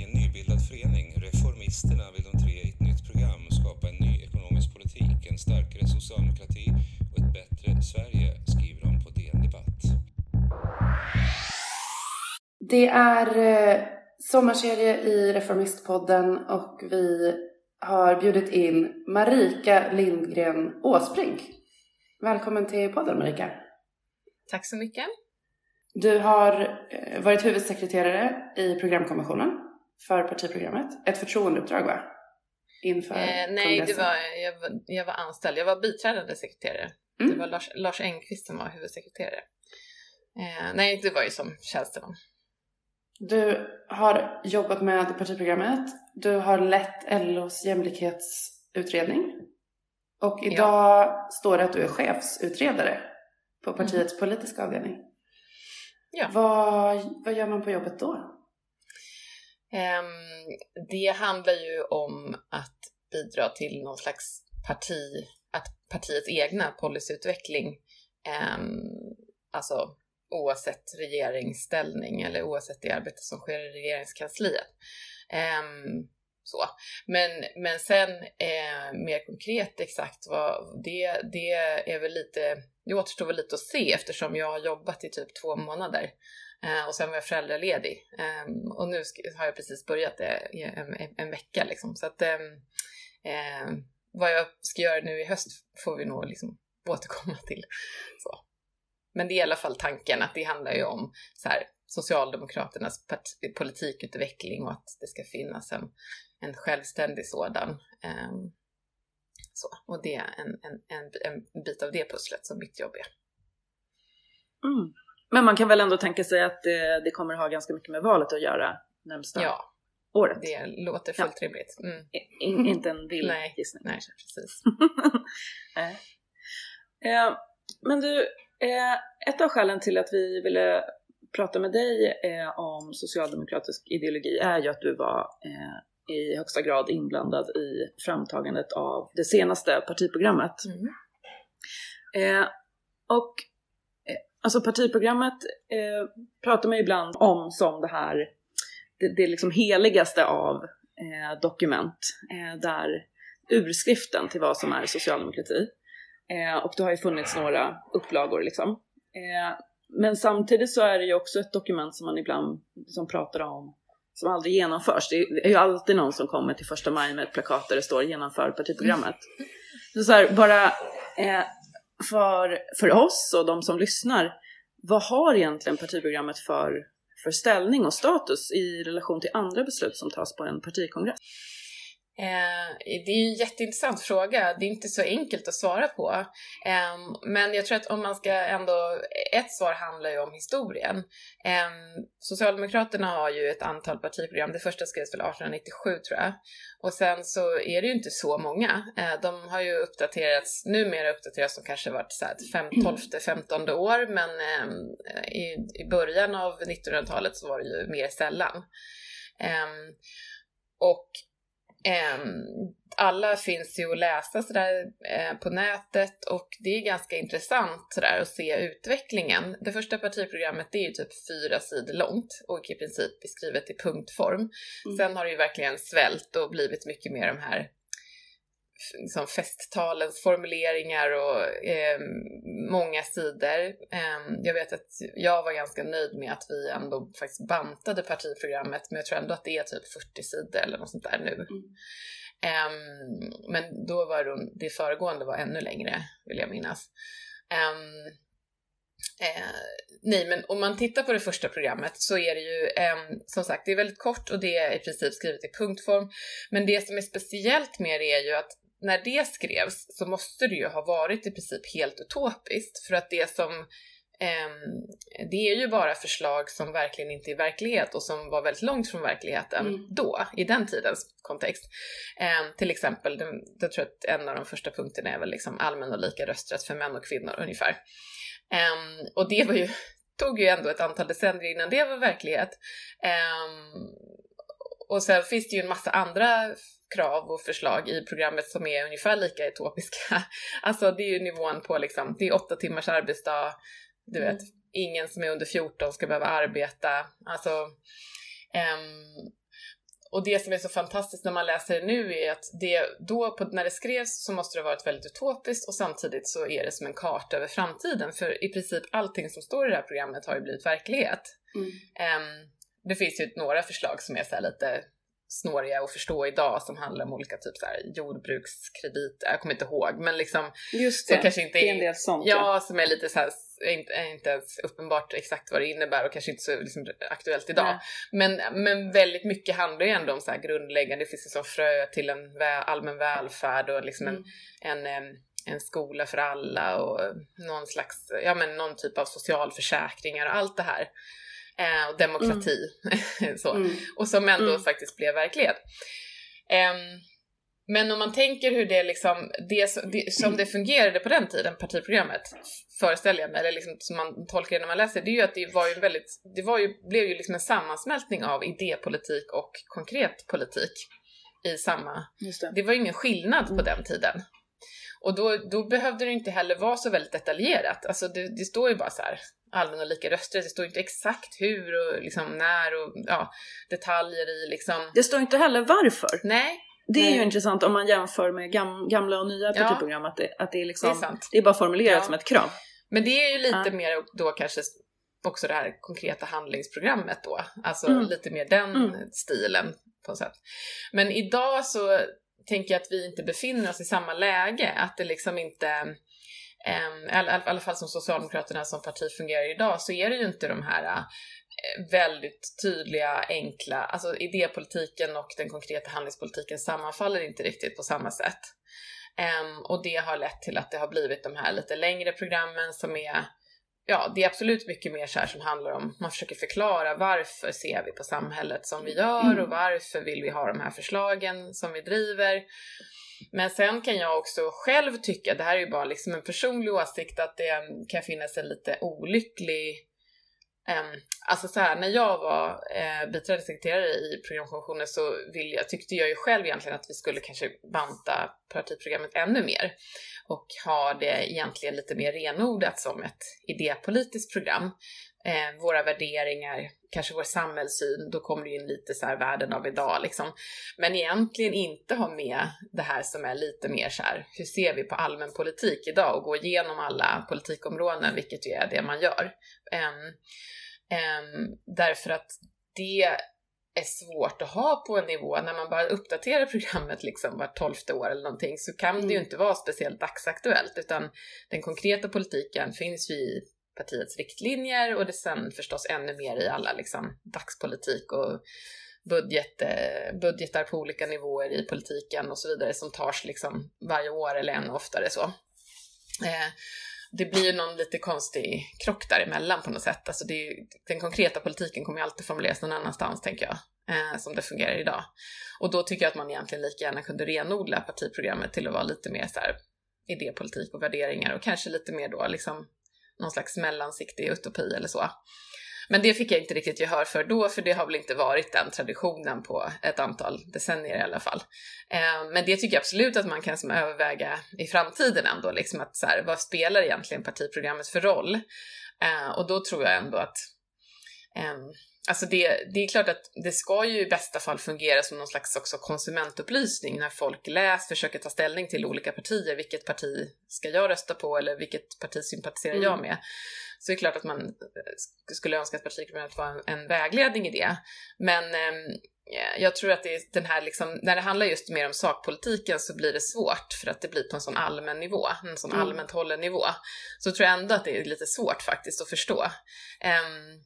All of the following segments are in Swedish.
I en nybildad förening, Reformisterna, vill de tre i ett nytt program skapa en ny ekonomisk politik, en starkare socialdemokrati och ett bättre Sverige, skriver de på DN Debatt. Det är eh, sommarserie i Reformistpodden och vi har bjudit in Marika Lindgren Åsbrink. Välkommen till podden Marika. Tack så mycket. Du har eh, varit huvudsekreterare i programkommissionen för partiprogrammet. Ett förtroendeuppdrag va? Inför eh, Nej, det var, jag, var, jag var anställd. Jag var biträdande sekreterare. Mm. Det var Lars, Lars Engqvist som var huvudsekreterare. Eh, nej, det var ju som tjänsteman. Du har jobbat med partiprogrammet. Du har lett LOs jämlikhetsutredning. Och idag ja. står det att du är chefsutredare på partiets mm. politiska avdelning. Ja. Vad, vad gör man på jobbet då? Um, det handlar ju om att bidra till någon slags parti, att partiets egna policyutveckling, um, ehm, alltså oavsett regeringsställning eller oavsett det arbete som sker i regeringskansliet. Um, så. Men, men sen eh, mer konkret exakt vad det, det är väl lite, det återstår väl lite att se eftersom jag har jobbat i typ två månader Eh, och sen var jag föräldraledig eh, och nu har jag precis börjat det i en, en, en vecka liksom så att eh, vad jag ska göra nu i höst får vi nog liksom återkomma till. Så. Men det är i alla fall tanken att det handlar ju om så här, Socialdemokraternas politikutveckling och att det ska finnas en, en självständig sådan. Um, så, och det är en, en, en, en, bit av det pusslet som mitt jobb är. Mm. Men man kan väl ändå tänka sig att det, det, kommer ha ganska mycket med valet att göra närmsta ja, året? det låter fullt ja. rimligt. Mm. In, inte en vild nej, gissning Nej, precis. Eh, men du, eh, ett av skälen till att vi ville prata med dig eh, om socialdemokratisk ideologi är ju att du var eh, i högsta grad inblandad i framtagandet av det senaste partiprogrammet. Mm. Eh, och alltså partiprogrammet eh, pratar man ibland om som det här, det, det liksom heligaste av eh, dokument, eh, där urskriften till vad som är socialdemokrati. Eh, och det har ju funnits några upplagor liksom. men samtidigt så är det ju också ett dokument som man ibland liksom pratar om som aldrig genomförs. Det är ju alltid någon som kommer till första maj med ett plakat där det står genomför partiprogrammet. Så, så här, bara eh, för, för oss och de som lyssnar, vad har egentligen partiprogrammet för, för ställning och status i relation till andra beslut som tas på en partikongress? Eh, det är en jätteintressant fråga. Det är inte så enkelt att svara på. Eh, men jag tror att om man ska ändå... Ett svar handlar ju om historien. Eh, Socialdemokraterna har ju ett antal partiprogram. Det första skrevs väl 1897 tror jag. Och sen så är det ju inte så många. Eh, de har ju uppdaterats, numera uppdaterats de kanske varit så här 12 15 år men ehm, i, i början av 1900-talet så var det ju mer sällan. Ehm, och alla finns ju att läsa sådär eh, på nätet och det är ganska intressant sådär att se utvecklingen. Det första partiprogrammet det är ju typ fyra sidor långt och i princip beskrivet i punktform. Mm. Sen har det ju verkligen svällt och blivit mycket mer de här liksom festtalens formuleringar och eh, många sidor. Eh, jag vet att jag var ganska nöjd med att vi ändå faktiskt bantade partiprogrammet, men jag tror ändå att det är typ 40 sidor eller något sånt där nu. Mm. Eh, men då var det, det föregående var ännu längre, vill jag minnas. Ehm, eh, nej, men om man tittar på det första programmet så är det ju eh, som sagt, det är väldigt kort och det är i princip skrivet i punktform. Men det som är speciellt med det är ju att när det skrevs så måste det ju ha varit i princip helt utopiskt för att det som eh, det är ju bara förslag som verkligen inte är verklighet och som var väldigt långt från verkligheten mm. då, i den tidens kontext. Eh, till exempel, jag tror att en av de första punkterna är väl liksom allmän och lika rösträtt för män och kvinnor ungefär. Eh, och det var ju, tog ju ändå ett antal decennier innan det var verklighet. Ehm, och sen finns det ju en massa andra krav och förslag i programmet som är ungefär lika utopiska. Alltså det är ju nivån på liksom, det är åtta timmars arbetsdag, du mm. vet, ingen som är under 14 ska behöva arbeta. Alltså, um, och det som är så fantastiskt när man läser det nu är att det då, på, när det skrevs, så måste det ha varit väldigt utopiskt och samtidigt så är det som en karta över framtiden. För i princip allting som står i det här programmet har ju blivit verklighet. Mm. Um, det finns ju några förslag som är så lite snåriga att förstå idag som handlar om olika typ så här jordbrukskrediter, jag kommer inte ihåg men liksom Just det, så kanske inte det är en del sånt. ja, som är lite så här, inte, inte ens uppenbart exakt vad det innebär och kanske inte så liksom, aktuellt idag. Men, men väldigt mycket handlar ju ändå om så här grundläggande, det finns ju som frö till en vä allmän välfärd och liksom Mm. en, en, en skola för alla och någon slags, ja men någon typ av socialförsäkringar och allt det här. Eh, och demokrati. så. Mm. Och som ändå Mm. faktiskt blev verklighet. Ehm, men om man tänker hur det liksom, det, som- det, som det fungerade på den tiden, partiprogrammet, föreställer jag mig, eller liksom som man tolkar det när man läser, det är ju att det var ju väldigt, det var ju, blev ju liksom en sammansmältning av idépolitik och konkret politik i samma det. det var ju ingen skillnad på Mm. den tiden. Och då, då behövde det inte heller vara så väldigt detaljerat. Alltså det, det står ju bara så här allmän och lika rösträtt, det står inte exakt hur och liksom när och ja, detaljer i liksom. Det står inte heller varför. Nej, Det är ju Nej. intressant om man jämför med gam, gamla och nya Ja. partiprogram, att det, att det är liksom, det är sant. det är bara formulerat Ja. som ett krav. Men det är ju lite Ja. mer då kanske också det här konkreta handlingsprogrammet då. Alltså Mm. lite mer den Mm. stilen på något sätt. Men idag så tänker jag att vi inte befinner oss i samma läge. Att det liksom inte, i alla, i alla fall som Socialdemokraterna som parti fungerar idag, så är det ju inte de här eh, väldigt tydliga, enkla, alltså idépolitiken och den konkreta handlingspolitiken sammanfaller inte riktigt på samma sätt. Ehm, och det har lett till att det har blivit de här lite längre programmen som är Ja, det är absolut mycket mer så här som handlar om, man försöker förklara varför ser vi på samhället som vi gör och varför vill vi ha de här förslagen som vi driver. Men sen kan jag också själv tycka, det här är ju bara liksom en personlig åsikt, att det kan finnas en lite olycklig Um, alltså så här, när jag var eh, biträdande sekreterare i programkommissionen så vill jag, tyckte jag ju själv egentligen att vi skulle kanske banta partiprogrammet ännu mer och ha det egentligen lite mer renodlat som ett idépolitiskt program. Eh, våra värderingar, kanske vår samhällssyn, då kommer det in lite så här världen av idag liksom. Men egentligen inte ha med det här som är lite mer så här, hur ser vi på allmän politik idag och gå igenom alla politikområden, vilket ju är det man gör. Ehm, ehm, därför att det är svårt att ha på en nivå, när man bara uppdaterar programmet liksom vart tolfte år eller någonting, så kan det ju Mm. inte vara speciellt dagsaktuellt, utan den konkreta politiken finns ju i partiets riktlinjer och det sen förstås ännu mer i alla liksom dagspolitik och budget, eh, budgetar på olika nivåer i politiken och så vidare som tas liksom varje år eller ännu oftare så. Eh, det blir ju någon lite konstig krock däremellan på något sätt. Alltså det är, ju- den konkreta politiken kommer ju alltid formuleras någon annanstans, tänker jag, eh, som det fungerar idag. Och då tycker jag att man egentligen lika gärna kunde renodla partiprogrammet till att vara lite mer så här idépolitik och värderingar och kanske lite mer då liksom någon slags mellansiktig utopi eller så. Men det fick jag inte riktigt gehör för då, för det har väl inte varit den traditionen på ett antal decennier i alla fall. Eh, men det tycker jag absolut att man kan som överväga i framtiden ändå, liksom att så här, vad spelar egentligen partiprogrammet för roll? Eh, och då tror jag ändå att ehm, Alltså det, det är klart att det ska ju i bästa fall fungera som någon slags också konsumentupplysning när folk läser, försöker ta ställning till olika partier. Vilket parti ska jag rösta på eller vilket parti sympatiserar jag Mm. med? Så det är klart att man eh, sk- skulle önska att partiprogrammet var en, en vägledning i det. Men ehm, eh, jag tror att det den här liksom, när det handlar just mer om sakpolitiken så blir det svårt för att det blir på en sån allmän nivå, en sån Mm. allmänt hållen nivå. Så tror jag ändå att det är lite svårt faktiskt att förstå. Ehm,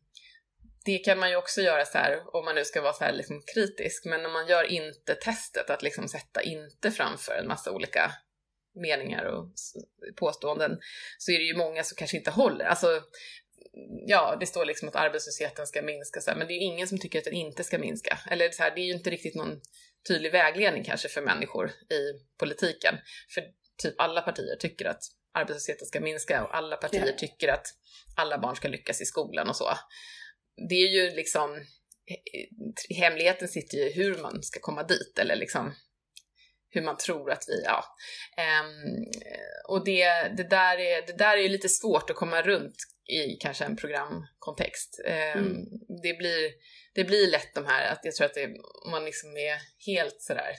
det kan man ju också göra så här, om man nu ska vara så här liksom kritisk, men när man gör inte-testet, att liksom sätta inte framför en massa olika meningar och påståenden, så är det ju många som kanske inte håller. Alltså, ja, det står liksom att arbetslösheten ska minska, så här, men det är ju ingen som tycker att den inte ska minska. Eller så här, det är ju inte riktigt någon tydlig vägledning kanske för människor i politiken. För typ alla partier tycker att arbetslösheten ska minska och alla partier tycker att alla barn ska lyckas i skolan och så. Det är ju liksom, hemligheten sitter ju i hur man ska komma dit eller liksom hur man tror att vi, ja. Ehm, och det, det, där är, det där är ju lite svårt att komma runt i kanske en programkontext. Eh, Mm. det, blir, det blir lätt de här, att jag tror att det, man liksom är helt sådär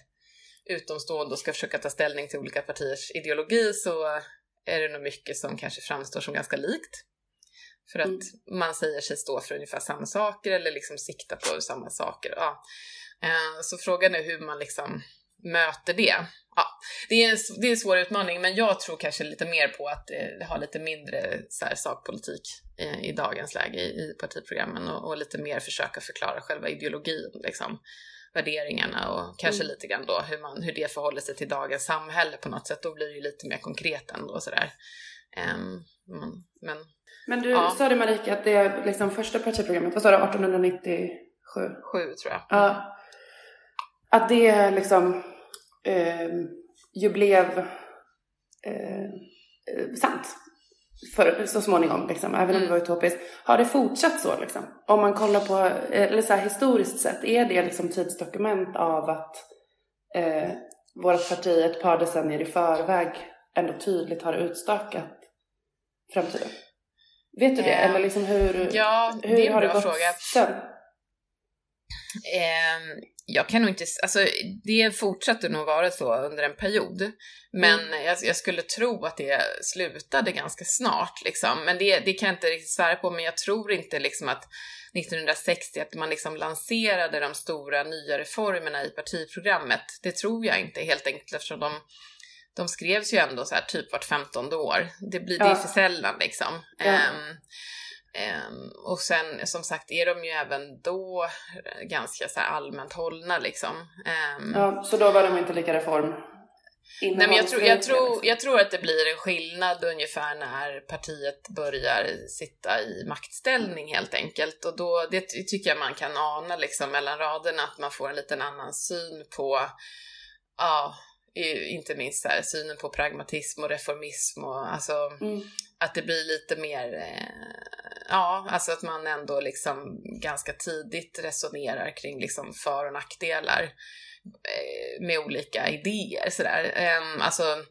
utomstående och ska försöka ta ställning till olika partiers ideologi så är det nog mycket som kanske framstår som ganska likt. För att Mm. man säger sig stå för ungefär samma saker eller liksom sikta på samma saker. Ja. Eh, Så frågan är hur man liksom möter det. Ja, det, är en, det är en svår utmaning, men jag tror kanske lite mer på att det har lite mindre så här, sakpolitik i, i dagens läge i, i partiprogrammen och, och lite mer försöka förklara själva ideologin, liksom, värderingarna och kanske Mm. lite grann då hur, man, hur det förhåller sig till dagens samhälle på något sätt. Då blir det ju lite mer konkret ändå sådär. Um, men, men du Ja. sa det Marika att det är liksom första partiprogrammet, vad sa du, 1897? sju tror jag. Ja. Att det liksom eh, ju blev eh, eh, sant för, så småningom, liksom, även om det Mm. var utopiskt. Har det fortsatt så? Liksom? Om man kollar på, eh, eller så här, historiskt sett, är det liksom tidsdokument av att eh, vårt parti ett par decennier i förväg ändå tydligt har utstakat framtiden? Vet du det? Ja. Eller liksom hur, Ja, hur det är har en det bra gått fråga. sen? Ehm, jag kan nog inte, alltså det fortsatte nog vara så under en period. Men Mm. jag, jag skulle tro att det slutade ganska snart liksom. Men det, det kan jag inte riktigt svära på, men jag tror inte liksom att 1960 att man liksom lanserade de stora nya reformerna i partiprogrammet. Det tror jag inte helt enkelt eftersom de de skrevs ju ändå så här typ vart femtonde år. Det, blir, det är Ja. för sällan liksom. Ja. Ehm, ehm, och sen som sagt är de ju även då ganska så allmänt hållna liksom. Ehm, Ja, så då var de inte lika reform? Nej, men jag tror, jag, tror, liksom. jag tror att det blir en skillnad ungefär när partiet börjar sitta i maktställning helt enkelt. Och då, det ty- tycker jag man kan ana liksom mellan raderna, att man får en liten annan syn på, ja, inte minst så här, synen på pragmatism och reformism och alltså Mm. att det blir lite mer, eh, ja, alltså att man ändå liksom ganska tidigt resonerar kring liksom för och nackdelar eh, med olika idéer sådär. Eh, alltså,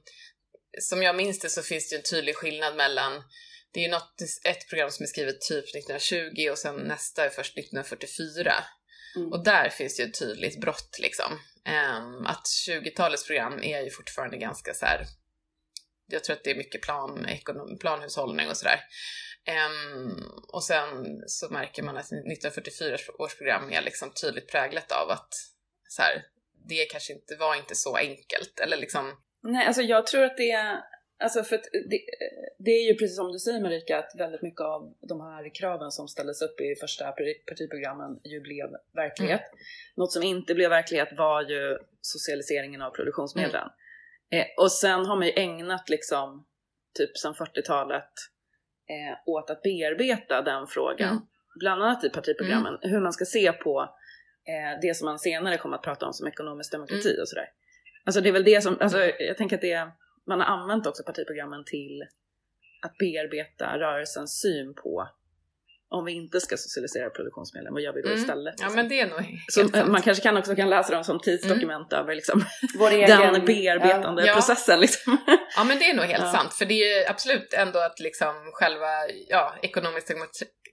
som jag minns det så finns det en tydlig skillnad mellan det är ju något, ett program som är skrivet typ 1920 och sen nästa är först 1944. Mm. Och där finns ju ett tydligt brott liksom. Ehm, att 20-talets program är ju fortfarande ganska så här. jag tror att det är mycket plan, ekonom, planhushållning och sådär. Ehm, och sen så märker man att 1944 års program är liksom tydligt präglat av att så här, det kanske inte var inte så enkelt eller liksom Nej, alltså jag tror att det alltså för det, det är ju precis som du säger Marika, att väldigt mycket av de här kraven som ställdes upp i första parti- partiprogrammen ju blev verklighet. Något som inte blev verklighet var ju socialiseringen av produktionsmedlen. Eh, och sen har man ju ägnat liksom, typ sedan 40-talet, eh, åt att bearbeta den frågan. Mm. Bland annat i partiprogrammen, hur man ska se på eh, det som man senare kommer att prata om som ekonomisk demokrati Mm. och sådär. Alltså det är väl det som, alltså jag tänker att det är, man har använt också partiprogrammen till att bearbeta rörelsens syn på om vi inte ska socialisera produktionsmedlen, vad gör vi då Mm. istället? Ja men det är nog Så helt sant. man kanske kan också kan läsa dem som tidsdokument över liksom, Vår egen, den bearbetande Ja. processen. Liksom. Ja men det är nog helt Ja. sant, för det är ju absolut ändå att liksom själva, ja, ekonomisk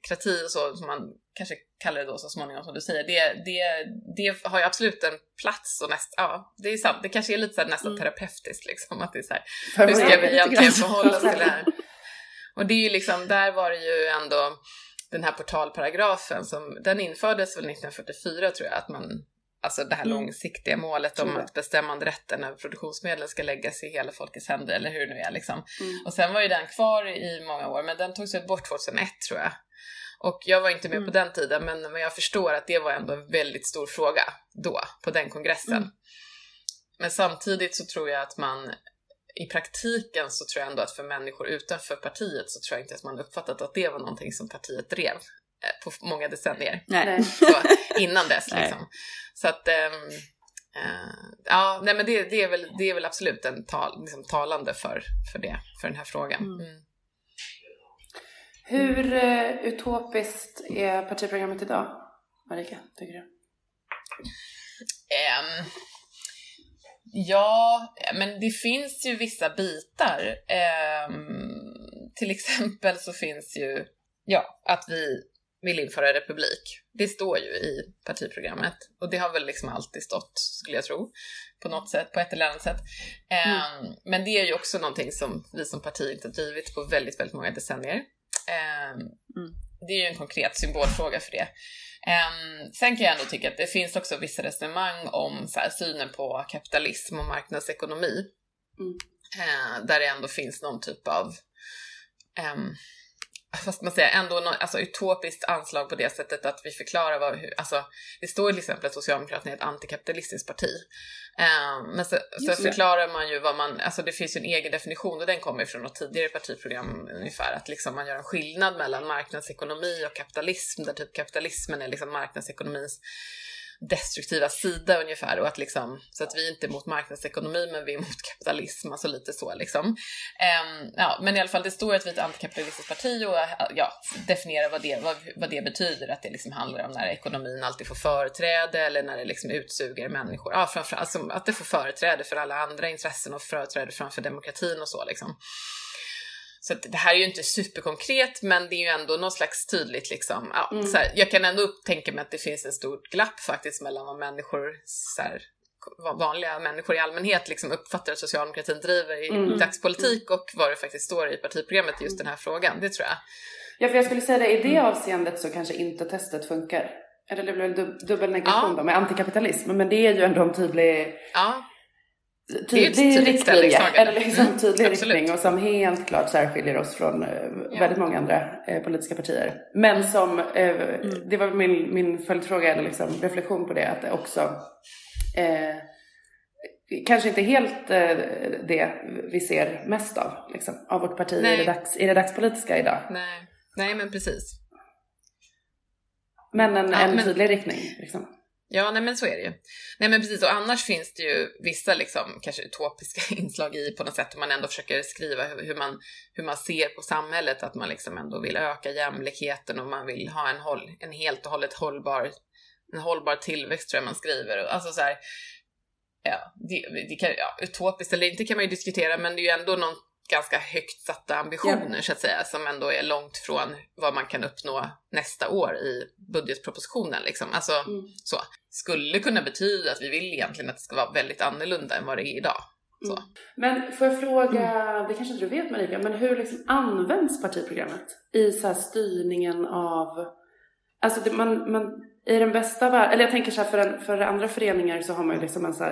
demokrati och så, som man kanske kallar det då så småningom som du säger, det, det, det har ju absolut en plats och näst, ja, det är sant, det kanske är lite så här nästan Mm. terapeutiskt liksom, att det är så här, hur ska vi egentligen förhålla oss till det här? Och det är ju liksom, där var det ju ändå den här portalparagrafen som, den infördes väl 1944 tror jag, att man, alltså det här Mm. långsiktiga målet om att bestämmanderätten över produktionsmedel ska läggas i hela folkets händer, eller hur det nu är liksom. Mm. Och sen var ju den kvar i många år, men den togs bort 2001 tror jag. Och jag var inte med Mm. på den tiden, men, men jag förstår att det var ändå en väldigt stor fråga då, på den kongressen. Mm. Men samtidigt så tror jag att man i praktiken så tror jag ändå att för människor utanför partiet så tror jag inte att man uppfattat att det var någonting som partiet drev på många decennier Nej. så, innan dess. Nej. Liksom. Så att, ehm, eh, ja, nej men det, det, är väl, det är väl absolut en tal, liksom, talande för, för det, för den här frågan. Mm. Mm. Hur eh, utopiskt är partiprogrammet idag, Marika, tycker du? Ehm, ja, men det finns ju vissa bitar. ehm, till exempel så finns ju, ja, att vi vill införa republik. Det står ju i partiprogrammet och det har väl liksom alltid stått, skulle jag tro, på något sätt, på ett eller annat sätt. Mm. Um, men det är ju också någonting som vi som parti inte har drivit på väldigt, väldigt många decennier. Um, mm. Det är ju en konkret symbolfråga för det. Um, sen kan jag ändå tycka att det finns också vissa resonemang om så här, synen på kapitalism och marknadsekonomi. Mm. Uh, där det ändå finns någon typ av ska man säga, ändå något, alltså, utopiskt anslag på det sättet att vi förklarar vad, hur, alltså, det står till exempel att Socialdemokraterna är ett antikapitalistiskt parti. Um, men så, så förklarar man ju vad man, alltså det finns ju en egen definition och den kommer från något tidigare partiprogram ungefär, att liksom man gör en skillnad mellan marknadsekonomi och kapitalism, där typ kapitalismen är liksom marknadsekonomins destruktiva sida ungefär och att liksom, så att vi inte är mot marknadsekonomi men vi är mot kapitalism, alltså lite så liksom. Um, ja, men i alla fall det står att vi är ett antikapitalistiskt parti och ja, definiera vad det, vad, vad det betyder, att det liksom handlar om när ekonomin alltid får företräde eller när det liksom utsuger människor, ja framförallt alltså att det får företräde för alla andra intressen och företräde framför demokratin och så liksom. Så det här är ju inte superkonkret, men det är ju ändå något slags tydligt liksom. Ja, mm. här, jag kan ändå tänka mig att det finns en stor glapp faktiskt mellan vad människor, så här, vanliga människor i allmänhet liksom uppfattar att socialdemokratin driver i mm. dagspolitik och vad det faktiskt står i partiprogrammet i just den här frågan. Det tror jag. Ja, för jag skulle säga det, i det avseendet så kanske inte testet funkar. Eller det blir väl dubbel negation ja. då med antikapitalism, men det är ju ändå en tydlig ja tydlig riktlinje, eller liksom tydlig riktning och som helt klart särskiljer oss från eh, ja. väldigt många andra eh, politiska partier. Men som, eh, mm. det var min, min följdfråga eller liksom reflektion på det, att det också eh, kanske inte helt eh, det vi ser mest av, liksom, av vårt parti i det, dags, i det dagspolitiska idag. Nej, Nej men precis. Men en, ja, en men... tydlig riktning. Liksom. Ja, nej men så är det ju. Nej men precis, och annars finns det ju vissa liksom kanske utopiska inslag i på något sätt, om man ändå försöker skriva hur man, hur man ser på samhället, att man liksom ändå vill öka jämlikheten och man vill ha en, håll, en helt och hållet hållbar, en hållbar tillväxt tror jag man skriver. Alltså så här, ja, det, det kan, ja, utopiskt eller inte kan man ju diskutera, men det är ju ändå någon, ganska högt satta ambitioner ja. så att säga, som ändå är långt från vad man kan uppnå nästa år i budgetpropositionen. Liksom. Alltså, mm. så. Skulle kunna betyda att vi vill egentligen att det ska vara väldigt annorlunda än vad det är idag. Mm. Men får jag fråga, mm. det kanske inte du vet Marika, men hur liksom används partiprogrammet i så styrningen av, alltså det, man, man i den bästa världen, eller jag tänker så här för, en, för andra föreningar så har man ju liksom en så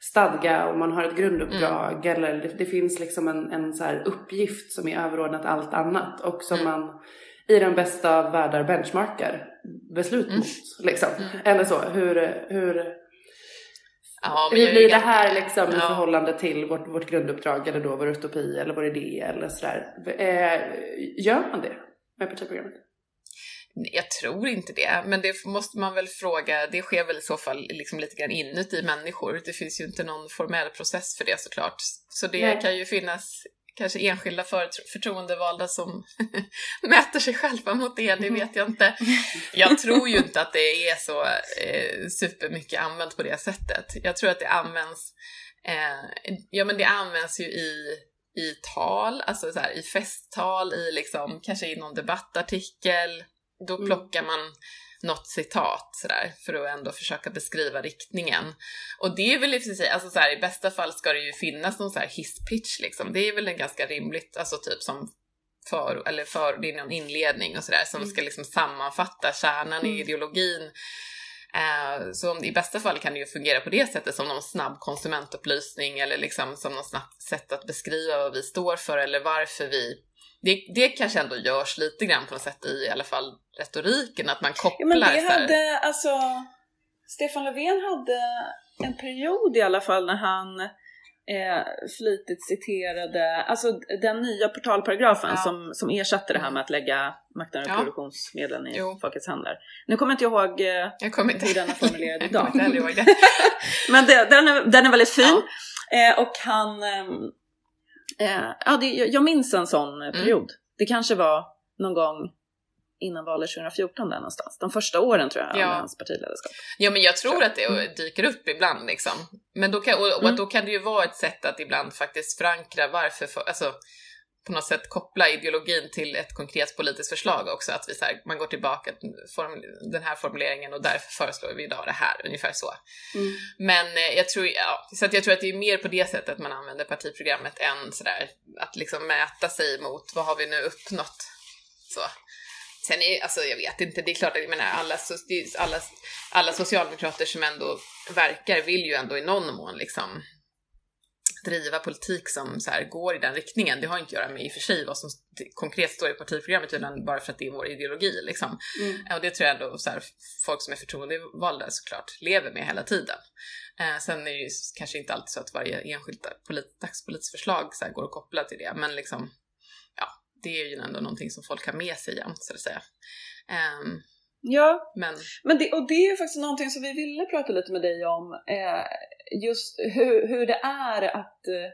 stadga och man har ett grunduppdrag mm. eller det, det, finns liksom en, en så uppgift som är överordnat allt annat och som mm. man i den bästa av världar benchmarkar beslut mm. mot. Liksom. Mm. Eller så, hur, hur, ja, hur blir det här liksom ja. i förhållande till vårt, vårt grunduppdrag eller då vår utopi eller vår idé eller sådär. Eh, gör man det med partiprogrammet? Jag tror inte det, men det måste man väl fråga. Det sker väl i så fall liksom lite grann inuti människor. Det finns ju inte någon formell process för det såklart. Så det Nej. kan ju finnas kanske enskilda förtroendevalda som mäter sig själva mot det, det vet jag inte. Jag tror ju inte att det är så eh, supermycket använt på det sättet. Jag tror att det används, eh, ja men det används ju i i tal, alltså så här, i festtal, i liksom, kanske i någon debattartikel, då mm. plockar man något citat sådär för att ändå försöka beskriva riktningen. Och det är väl i sig, alltså så här, i bästa fall ska det ju finnas någon så här hisspitch liksom. Det är väl en ganska rimligt, alltså typ som för, eller för, det är någon inledning och sådär som mm. ska liksom sammanfatta kärnan mm. i ideologin. Eh, så om, i bästa fall kan det ju fungera på det sättet som någon snabb konsumentupplysning eller liksom som något snabbt sätt att beskriva vad vi står för eller varför vi det, det kanske ändå görs lite grann på något sätt i, i alla fall retoriken, att man kopplar ja, men det hade, alltså, Stefan Löfven hade en period i alla fall när han eh, flitigt citerade, alltså den nya portalparagrafen ja. som, som ersatte det här med att lägga makten över ja. produktionsmedlen i jo. folkets händer. Nu kommer jag inte ihåg eh, jag kommer inte. hur den är formulerad idag. Men det, den, är, den är väldigt fin. Ja. Eh, och han ehm, Eh, ja, det, jag minns en sån eh, mm. period. Det kanske var någon gång innan valet 2014 där någonstans. De första åren tror jag, ja. av hans partiledarskap. Ja, men jag tror, tror. att det mm. dyker upp ibland liksom. Men då kan, och, och mm. då kan det ju vara ett sätt att ibland faktiskt förankra varför, för, alltså på något sätt koppla ideologin till ett konkret politiskt förslag också, att vi så här, man går tillbaka till den här formuleringen och därför föreslår vi idag det här, ungefär så. Mm. Men eh, jag tror, ja, så att jag tror att det är mer på det sättet man använder partiprogrammet än sådär att liksom mäta sig mot vad har vi nu uppnått. Så. Sen är alltså jag vet inte, det är klart att jag menar alla, alla, alla socialdemokrater som ändå verkar vill ju ändå i någon mån liksom driva politik som så här, går i den riktningen. Det har inte att göra med i och för sig vad som konkret står i partiprogrammet utan bara för att det är vår ideologi liksom. Mm. Och det tror jag ändå så här, folk som är förtroendevalda såklart lever med hela tiden. Eh, sen är det ju kanske inte alltid så att varje enskilt polit, dagspolitiskt förslag så här, går att koppla till det, men liksom ja, det är ju ändå någonting som folk har med sig jämt så att säga. Um, Ja, men, men det, och det är faktiskt någonting som vi ville prata lite med dig om. Eh, just hur, hur det är att, eh,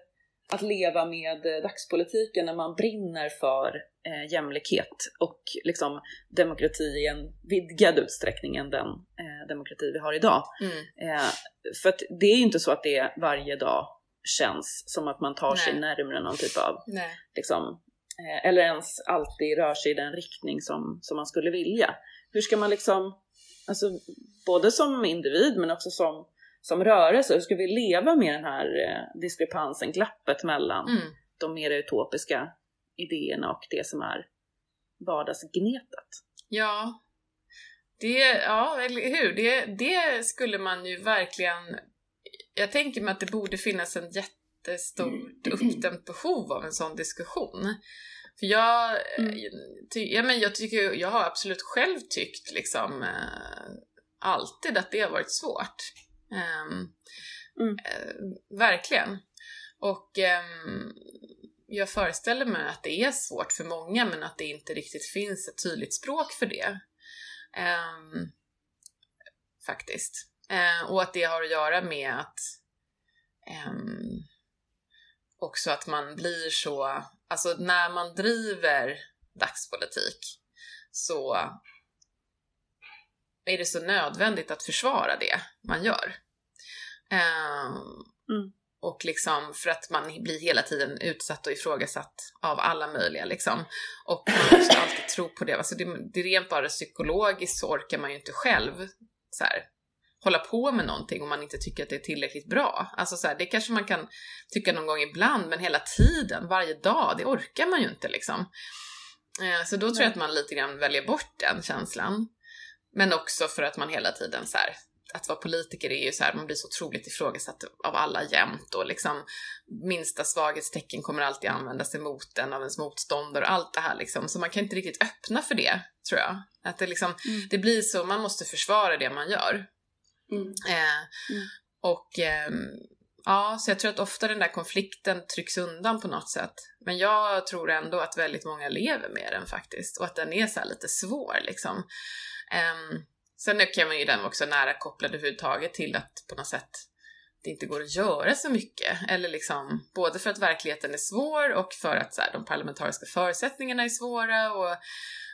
att leva med dagspolitiken när man brinner för eh, jämlikhet och liksom demokrati i en vidgad utsträckning än den eh, demokrati vi har idag. Mm. Eh, för att det är ju inte så att det varje dag känns som att man tar Nej. sig närmare någon typ av liksom, eh, eller ens alltid rör sig i den riktning som, som man skulle vilja hur ska man liksom, alltså både som individ men också som, som rörelse, hur ska vi leva med den här eh, diskrepansen, glappet mellan mm. de mer utopiska idéerna och det som är vardagsgnetet? Ja, det, ja, eller hur? Det, det skulle man ju verkligen... Jag tänker mig att det borde finnas en jättestort uppdämt behov av en sån diskussion. För jag, mm. ty, ja, men jag, tycker, jag har absolut själv tyckt liksom eh, alltid att det har varit svårt. Um, mm. eh, verkligen. Och um, jag föreställer mig att det är svårt för många men att det inte riktigt finns ett tydligt språk för det. Um, faktiskt. Uh, och att det har att göra med att um, också att man blir så Alltså när man driver dagspolitik så är det så nödvändigt att försvara det man gör. Um, mm. Och liksom för att man blir hela tiden utsatt och ifrågasatt av alla möjliga liksom. Och man måste alltid tro på det. Alltså det, det är rent bara psykologiskt så orkar man ju inte själv så här, hålla på med någonting om man inte tycker att det är tillräckligt bra. Alltså så här, det kanske man kan tycka någon gång ibland, men hela tiden, varje dag, det orkar man ju inte liksom. Eh, så då tror jag att man lite grann väljer bort den känslan. Men också för att man hela tiden så här, att vara politiker är ju så här, man blir så otroligt ifrågasatt av alla jämt och liksom minsta svaghetstecken kommer alltid användas emot en av ens motståndare och allt det här liksom. Så man kan inte riktigt öppna för det, tror jag. Att det liksom, mm. det blir så, man måste försvara det man gör. Mm. Eh, mm. Och eh, ja, så jag tror att ofta den där konflikten trycks undan på något sätt. Men jag tror ändå att väldigt många lever med den faktiskt och att den är så lite svår liksom. Um, sen kan man ju den också nära kopplad överhuvudtaget till att på något sätt det inte går att göra så mycket. Eller liksom, både för att verkligheten är svår och för att så här, de parlamentariska förutsättningarna är svåra och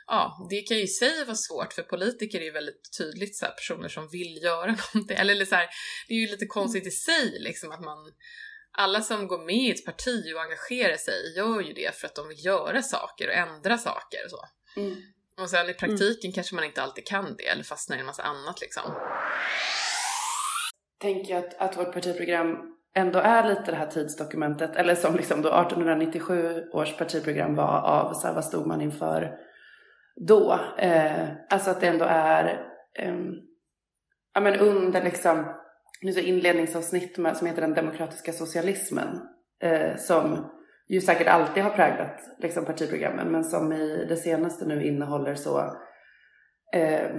ja, det kan ju i sig vara svårt för politiker är ju väldigt tydligt så här, personer som vill göra någonting. Eller så här, det är ju lite konstigt i sig liksom att man alla som går med i ett parti och engagerar sig gör ju det för att de vill göra saker och ändra saker och så. Mm. Och sen i praktiken mm. kanske man inte alltid kan det eller fastnar i en massa annat liksom. Tänker jag att, att vårt partiprogram ändå är lite det här tidsdokumentet, eller som liksom då 1897 års partiprogram var av så här, vad stod man inför då. Eh, alltså att det ändå är eh, ja, men under liksom, det så inledningsavsnitt med, som heter den demokratiska socialismen eh, som ju säkert alltid har präglat liksom, partiprogrammen men som i det senaste nu innehåller så eh,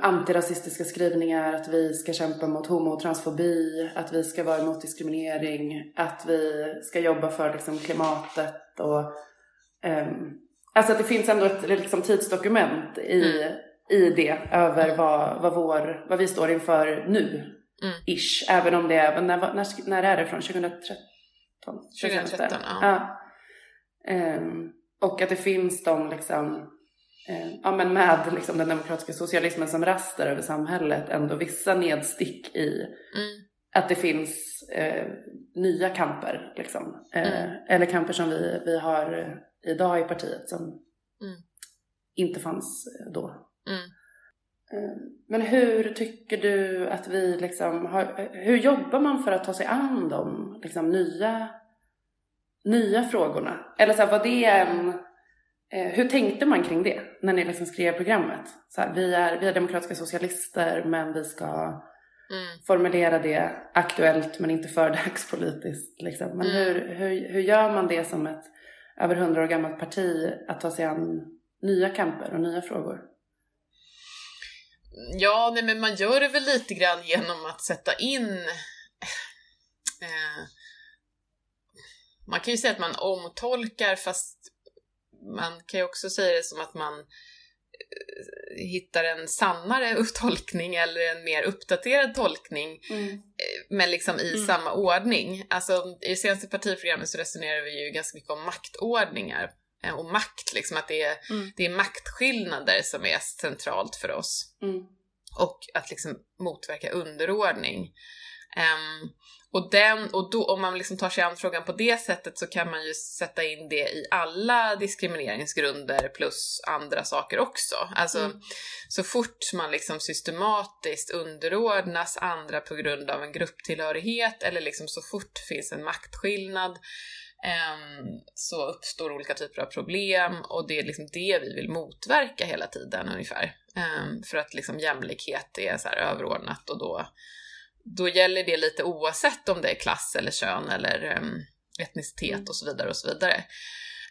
antirasistiska skrivningar, att vi ska kämpa mot homo och transfobi, att vi ska vara emot diskriminering, att vi ska jobba för liksom, klimatet och um, Alltså att det finns ändå ett liksom, tidsdokument i, mm. i det över vad, vad, vår, vad vi står inför nu. Mm. Ish. Även om det är, när, när, när är det från? 2013? 2013, ja. Um, och att det finns de liksom, uh, ja men med liksom den demokratiska socialismen som raster över samhället ändå vissa nedstick i mm. att det finns eh, nya kamper. Liksom. Eh, mm. Eller kamper som vi, vi har idag i partiet som mm. inte fanns då. Mm. Eh, men hur tycker du att vi liksom har, hur jobbar man för att ta sig an de liksom, nya, nya frågorna? Eller så här, var det en, eh, hur tänkte man kring det när ni liksom skrev programmet? Så här, vi, är, vi är demokratiska socialister men vi ska mm. formulera det aktuellt men inte för dagspolitiskt. Liksom. Men mm. hur, hur, hur gör man det som ett över hundra år gammalt parti att ta sig an nya kamper och nya frågor? Ja, nej, men man gör det väl lite grann genom att sätta in eh, man kan ju säga att man omtolkar fast man kan ju också säga det som att man eh, hittar en sannare tolkning eller en mer uppdaterad tolkning mm. Eh, men liksom i mm. samma ordning. Alltså i det senaste partiprogrammet så resonerar vi ju ganska mycket om maktordningar och makt, liksom att det är, mm. det är maktskillnader som är centralt för oss. Mm. Och att liksom motverka underordning. Um, och, den, och då, om man liksom tar sig an frågan på det sättet så kan man ju sätta in det i alla diskrimineringsgrunder plus andra saker också. Alltså mm. så fort man liksom systematiskt underordnas andra på grund av en grupptillhörighet eller liksom så fort det finns en maktskillnad så uppstår olika typer av problem och det är liksom det vi vill motverka hela tiden ungefär. Ehm, för att liksom jämlikhet är så överordnat och då, då gäller det lite oavsett om det är klass eller kön eller um, etnicitet mm. och så vidare och så vidare.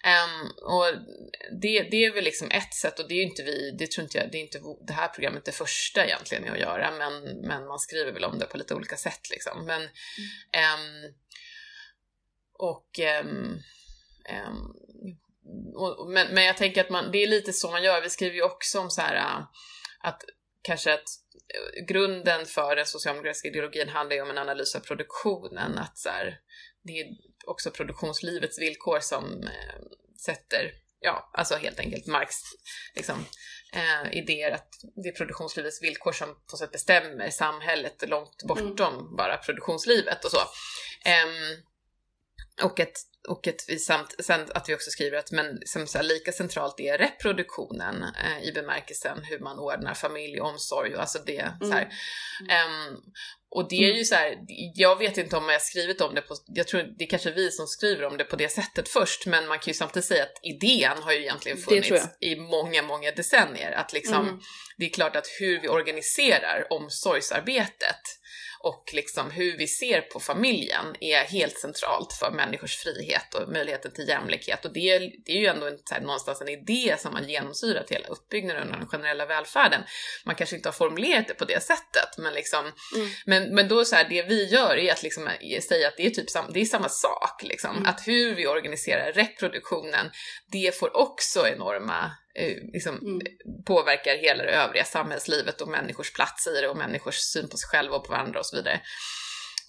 Um, och det, det är väl liksom ett sätt och det är inte vi, det tror inte jag, det är inte det här programmet det första egentligen att göra men, men man skriver väl om det på lite olika sätt liksom. Men um, och, um, um, och men, men jag tänker att man, det är lite så man gör. Vi skriver ju också om så här äh, att kanske att äh, grunden för den socialdemokratiska ideologin handlar ju om en analys av produktionen. Att så här, det är också produktionslivets villkor som eh, sätter, ja, alltså helt enkelt Marx liksom, eh, idéer att det är produktionslivets villkor som på sätt bestämmer samhället långt bortom mm. bara produktionslivet och så. Um, och ett och att vi samt, sen att vi också skriver att men som så här, lika centralt är reproduktionen eh, i bemärkelsen hur man ordnar familj och omsorg och alltså det mm. så här. Um, och det är mm. ju så här, jag vet inte om jag skrivit om det på, jag tror det är kanske vi som skriver om det på det sättet först, men man kan ju samtidigt säga att idén har ju egentligen funnits i många, många decennier. Att liksom, mm. det är klart att hur vi organiserar omsorgsarbetet och liksom hur vi ser på familjen är helt centralt för människors frihet och möjligheten till jämlikhet. Och det är, det är ju ändå en, här, någonstans en idé som har genomsyrat hela uppbyggnaden av den generella välfärden. Man kanske inte har formulerat det på det sättet, men, liksom, mm. men, men då så här, det vi gör är att liksom säga att det är, typ sam, det är samma sak. Liksom. Mm. Att hur vi organiserar reproduktionen, det får också enorma liksom, mm. påverkar hela det övriga samhällslivet och människors plats i det och människors syn på sig själva och på varandra och så vidare.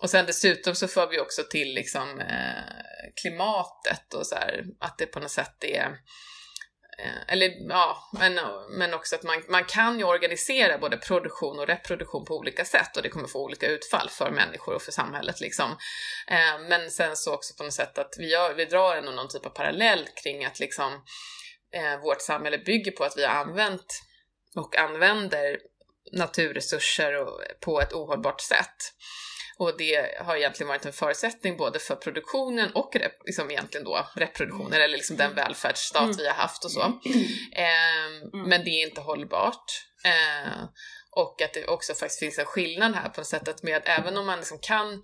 Och sen dessutom så för vi också till liksom, eh, klimatet och så här, att det på något sätt är eh, eller ja, men, men också att man, man kan ju organisera både produktion och reproduktion på olika sätt och det kommer få olika utfall för människor och för samhället liksom. Eh, men sen så också på något sätt att vi, gör, vi drar ändå någon typ av parallell kring att liksom eh, vårt samhälle bygger på att vi har använt och använder naturresurser och, på ett ohållbart sätt. Och det har egentligen varit en förutsättning både för produktionen och liksom egentligen då reproduktionen, eller liksom den välfärdsstat mm. vi har haft och så. Eh, mm. Men det är inte hållbart. Eh, och att det också faktiskt finns en skillnad här på sättet med att även om man liksom kan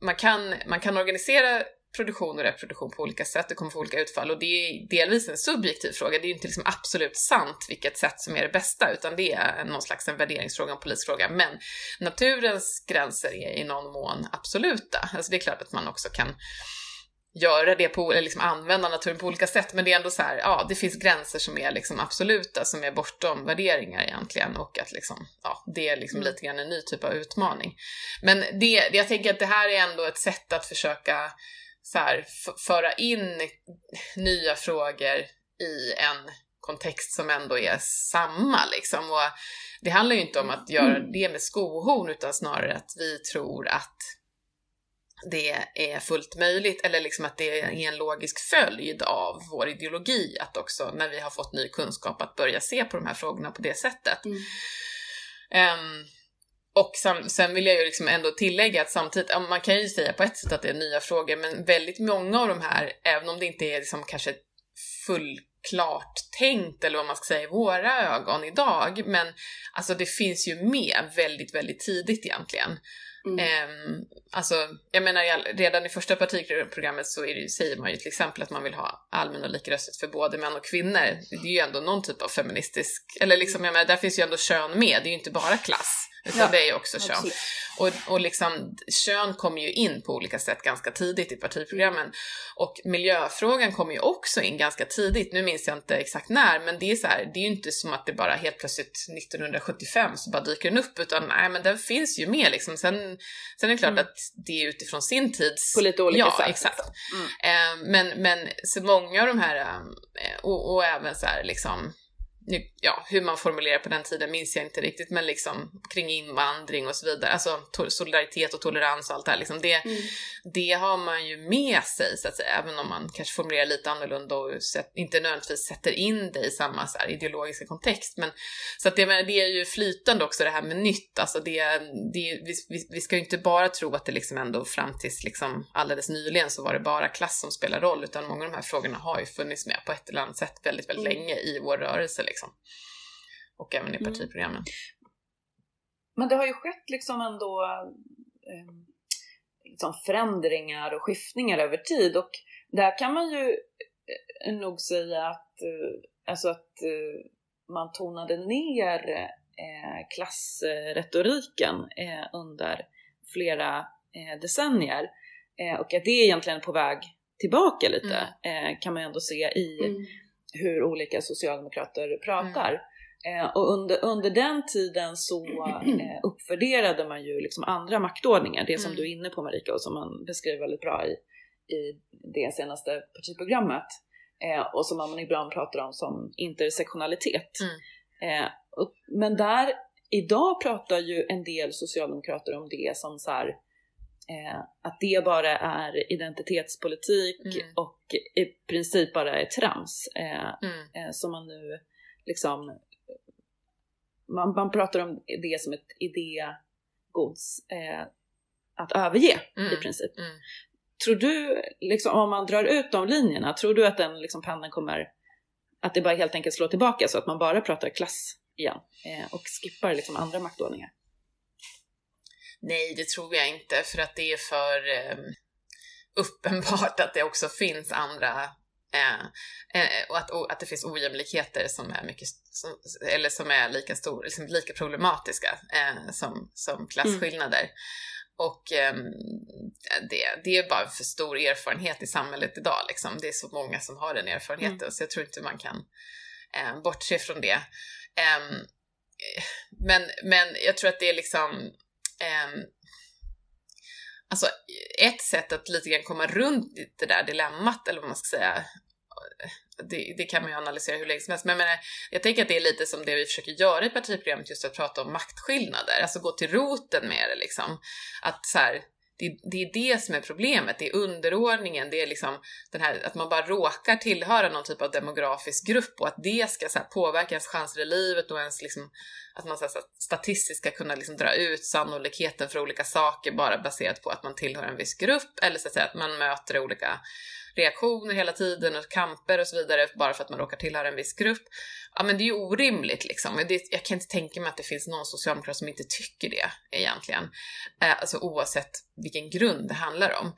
man kan, man kan organisera produktion och reproduktion på olika sätt, det kommer få olika utfall och det är delvis en subjektiv fråga, det är ju inte liksom absolut sant vilket sätt som är det bästa utan det är någon slags en värderingsfråga, en polisfråga. Men naturens gränser är i någon mån absoluta. Alltså det är klart att man också kan göra det på, eller liksom använda naturen på olika sätt, men det är ändå så här, ja, det finns gränser som är liksom absoluta, som är bortom värderingar egentligen och att liksom, ja, det är liksom mm. lite grann en ny typ av utmaning. Men det, jag tänker att det här är ändå ett sätt att försöka så här, föra in nya frågor i en kontext som ändå är samma liksom. Och det handlar ju inte om att göra Mm. det med skohorn utan snarare att vi tror att det är fullt möjligt eller liksom att det är en logisk följd av vår ideologi att också när vi har fått ny kunskap att börja se på de här frågorna på det sättet. Mm. Ehm, och sam, sen vill jag ju liksom ändå tillägga att samtidigt, man kan ju säga på ett sätt att det är nya frågor, men väldigt många av de här, även om det inte är liksom kanske fullklart tänkt eller vad man ska säga i våra ögon idag, men alltså det finns ju med väldigt, väldigt tidigt egentligen. Mm. Ehm, alltså, jag menar redan i första partiprogrammet så är det, säger man ju till exempel att man vill ha allmän och lika rösträtt för både män och kvinnor. Det är ju ändå någon typ av feministisk, eller liksom, jag menar, där finns ju ändå kön med, det är ju inte bara klass, utan Ja, det är också kön. Absolut. Och, och liksom, kön kommer ju in på olika sätt ganska tidigt i partiprogrammen. Och miljöfrågan kommer ju också in ganska tidigt. Nu minns jag inte exakt när, men det är så här, det är ju inte som att det bara helt plötsligt 1975 så bara dyker den upp, utan nej, men den finns ju med liksom. Sen, sen är det klart Mm. att det är utifrån sin tids... På lite olika ja, sätt. exakt. Mm. Eh, men, men så många av de här, eh, och, och även så här liksom, nu, ja, hur man formulerar på den tiden minns jag inte riktigt, men liksom kring invandring och så vidare, alltså solidaritet och tolerans och allt det här, liksom det, Mm. det har man ju med sig så att säga, även om man kanske formulerar lite annorlunda och sätt, inte nödvändigtvis sätter in det i samma så här, ideologiska kontext. Men, så att det, det är ju flytande också det här med nytt, alltså det, det, vi, vi, vi ska ju inte bara tro att det liksom ändå fram tills liksom alldeles nyligen så var det bara klass som spelar roll, utan många av de här frågorna har ju funnits med på ett eller annat sätt väldigt, väldigt Mm. länge i vår rörelse liksom. Och även i Mm. partiprogrammen. Men det har ju skett liksom ändå eh, liksom förändringar och skiftningar över tid och där kan man ju eh, nog säga att, eh, alltså att eh, man tonade ner eh, klassretoriken eh, under flera decennier och att det är egentligen på väg tillbaka lite eh, kan man ju ändå se i Mm. Hur olika socialdemokrater pratar. Eh, och under, under den tiden så eh, uppvärderade man ju liksom andra maktordningar, det som Mm. du är inne på Marika och som man beskriver väldigt bra i, i det senaste partiprogrammet. Eh, och som man ibland pratar om som intersektionalitet. Eh, och, men där, idag pratar ju en del socialdemokrater om det som så här, eh, att det bara är identitetspolitik Mm. och i princip bara är trams. Eh, Mm. eh, som man nu liksom man, man pratar om det som ett idégods eh, att överge Mm. i princip. Mm. Tror du, liksom, om man drar ut de linjerna, tror du att den liksom, pendeln kommer att det bara helt enkelt slår tillbaka så att man bara pratar klass igen eh, och skippar liksom andra maktordningar? Nej, det tror jag inte, för att det är för eh, uppenbart att det också finns andra eh, eh, och, att, och att det finns ojämlikheter som är mycket, som, eller som är lika stor, liksom lika problematiska eh, som, som klasskillnader. Och ehm, det, det är bara för stor erfarenhet i samhället idag. Liksom. Det är så många som har den erfarenheten, så jag tror inte man kan eh, bortse från det. Ehm, eh, men, men jag tror att det är liksom eh, alltså, ett sätt att lite grann komma runt det där dilemmat, eller vad man ska säga, det, det kan man ju analysera hur länge som helst, men jag, menar, jag tänker att det är lite som det vi försöker göra i partiprogrammet, just att prata om maktskillnader, alltså gå till roten med det liksom. Att så här, det, det är det som är problemet, det är underordningen, det är liksom den här, att man bara råkar tillhöra någon typ av demografisk grupp och att det ska så här, påverka ens chanser i livet och ens liksom, att man så här, så här, statistiskt ska kunna liksom dra ut sannolikheten för olika saker bara baserat på att man tillhör en viss grupp eller så att säga att man möter olika reaktioner hela tiden och kamper och så vidare bara för att man råkar tillhöra en viss grupp. Ja men det är ju orimligt liksom. Det, jag kan inte tänka mig att det finns någon socialdemokrat som inte tycker det egentligen. Eh, alltså oavsett vilken grund det handlar om.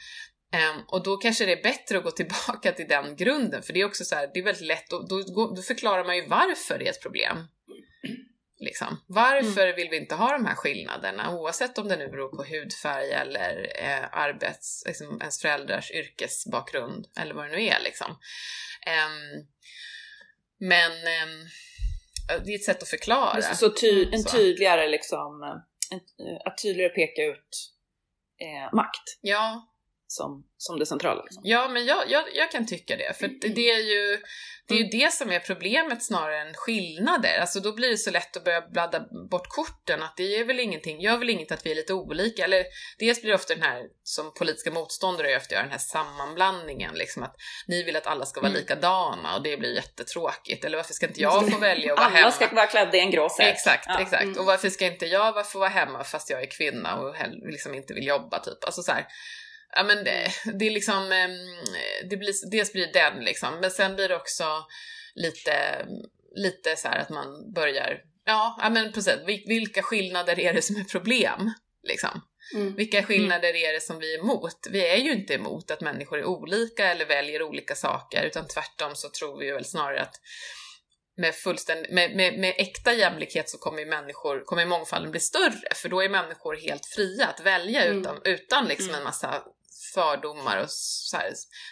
Um, och då kanske det är bättre att gå tillbaka till den grunden, för det är också så här, det är väldigt lätt, och då, då, då förklarar man ju varför det är ett problem. Liksom. Varför vill vi inte ha de här skillnaderna, oavsett om det nu beror på hudfärg eller eh, arbets, liksom, ens föräldrars yrkesbakgrund eller vad det nu är liksom. Ehm, men ehm, det är ett sätt att förklara. Så ty, en Så. tydligare liksom, en, att tydligare peka ut eh, makt. Ja, som, som det centrala. Liksom. Ja, men jag, jag, jag kan tycka det, för det, det är ju det är ju det som är problemet snarare än skillnader. Alltså då blir det så lätt att börja bladda bort korten, att det är väl ingenting, gör väl inget att vi är lite olika. Eller dels blir det ofta den här, som politiska motståndare ofta gör den här sammanblandningen, liksom att ni vill att alla ska vara mm. likadana och det blir jättetråkigt. Eller varför ska inte jag få välja att vara hemma? Alla ska vara klädda i en grå säck. Exakt, ja. exakt. Mm. Och varför ska inte jag få vara hemma fast jag är kvinna och liksom inte vill jobba typ? Alltså så här, ja men det, det är liksom, det blir, dels blir det den liksom, men sen blir det också lite, lite så att man börjar, ja, ja men precis, vilka skillnader är det som är problem? Liksom. Mm. Vilka skillnader är det som vi är emot? Vi är ju inte emot att människor är olika eller väljer olika saker, utan tvärtom så tror vi ju väl snarare att med, med, med, med äkta jämlikhet så kommer, människor, kommer mångfalden bli större, för då är människor helt fria att välja mm. utan, utan liksom mm. en massa fördomar och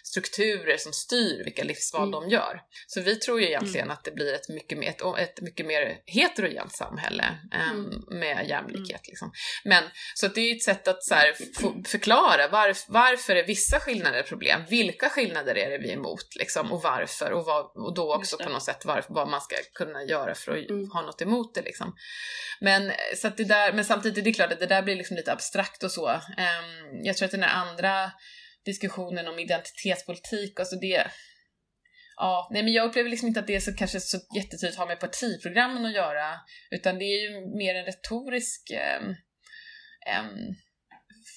strukturer som styr vilka livsval mm. de gör. Så vi tror ju egentligen mm. att det blir ett mycket mer, ett, ett mycket mer heterogent samhälle um, med jämlikhet. Mm. Liksom. Men, så det är ett sätt att så här, förklara var, varför är vissa skillnader problem? Vilka skillnader är det vi är emot? Liksom, och varför? Och, vad, och då också på något sätt var, vad man ska kunna göra för att mm. ha något emot det. Liksom. Men, så det där, men samtidigt, det är klart att det där blir liksom lite abstrakt och så. Um, jag tror att den här andra diskussionen om identitetspolitik, alltså det... Ja, nej men jag upplever liksom inte att det är så kanske så jättetydligt har med partiprogrammen att göra, utan det är ju mer en retorisk eh, eh,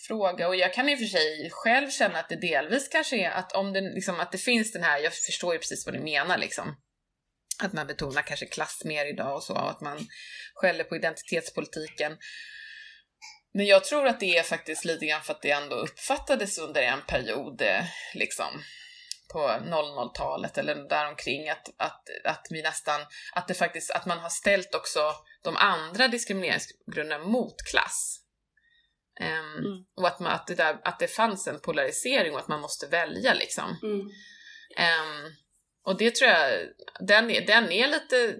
fråga och jag kan i och för sig själv känna att det delvis kanske är att om det, liksom, att det finns den här, jag förstår ju precis vad ni menar liksom, att man betonar kanske klass mer idag och så, och att man skäller på identitetspolitiken. Men jag tror att det är faktiskt lite grann för att det ändå uppfattades under en period, eh, liksom, på 00-talet eller däromkring, att, att, att vi nästan, att det faktiskt, att man har ställt också de andra diskrimineringsgrunderna mot klass. Um, mm. Och att, man, att, det där, att det fanns en polarisering och att man måste välja liksom. Mm. Um, och det tror jag, den är, den är lite,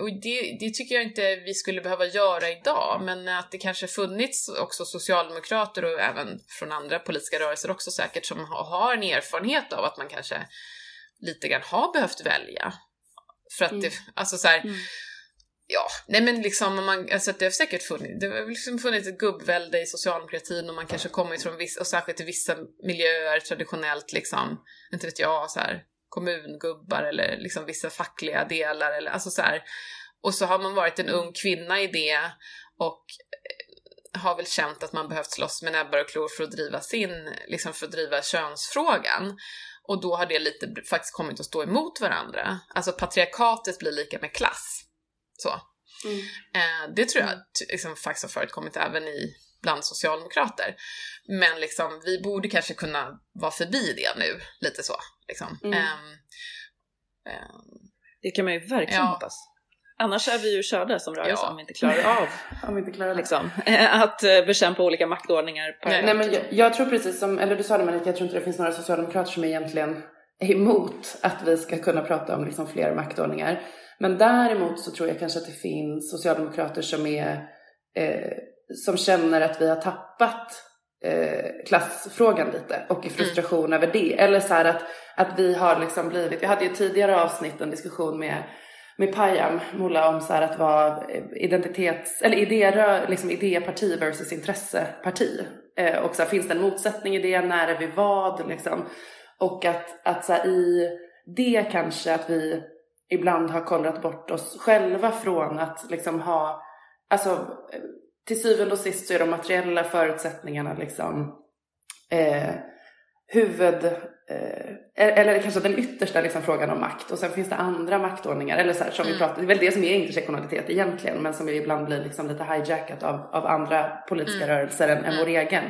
och det, det, tycker jag inte vi skulle behöva göra idag, men att det kanske funnits också socialdemokrater och även från andra politiska rörelser också säkert som har en erfarenhet av att man kanske lite grann har behövt välja. För att mm. det, alltså så här, mm. Ja, nej men liksom, man, alltså det har säkert funnits, det har liksom funnits ett gubbvälde i socialdemokratin och man kanske kommit från vissa, och särskilt i vissa miljöer traditionellt liksom, inte vet jag, så här kommungubbar eller liksom vissa fackliga delar eller alltså så här. Och så har man varit en ung kvinna i det och eh, har väl känt att man behövt slåss med näbbar och klor för att driva sin, liksom för att driva könsfrågan. Och då har det lite faktiskt kommit att stå emot varandra. Alltså patriarkatet blir lika med klass. Så. Mm. Eh, det tror jag mm. liksom, faktiskt har förekommit även i bland socialdemokrater. Men liksom, vi borde kanske kunna vara förbi det nu, lite så. Liksom. Mm. Um, um, det kan man ju verkligen ja. hoppas. Annars är vi ju körda som rörelse ja. om vi inte klarar av om vi inte klarar liksom, att eh, bekämpa olika maktordningar. Nej, nej, men jag, jag, tror precis som, eller du sa det Marika, jag tror inte det finns några socialdemokrater som egentligen är emot att vi ska kunna prata om liksom fler maktordningar. Men däremot så tror jag kanske att det finns socialdemokrater som är eh, som känner att vi har tappat eh, klassfrågan lite och i mm. frustration mm. över det. Eller så här att, att vi har liksom blivit, vi hade ju tidigare avsnitt en diskussion med med Payam Molla om så att vara identitets, eller idé, liksom idéparti versus intresseparti. Eh, och så här, finns det en motsättning i det? När är vi vad? Liksom. Och att, att så här, i det kanske att vi ibland har kollat bort oss själva från att liksom ha, alltså till syvende och sist så är de materiella förutsättningarna liksom eh, huvud, eh, eller kanske den yttersta liksom frågan om makt och sen finns det andra maktordningar eller så här, som mm. vi pratar, det är väl det som är intersektionalitet egentligen men som ibland blir liksom lite hijackat av, av andra politiska mm. rörelser än, än vår mm. egen.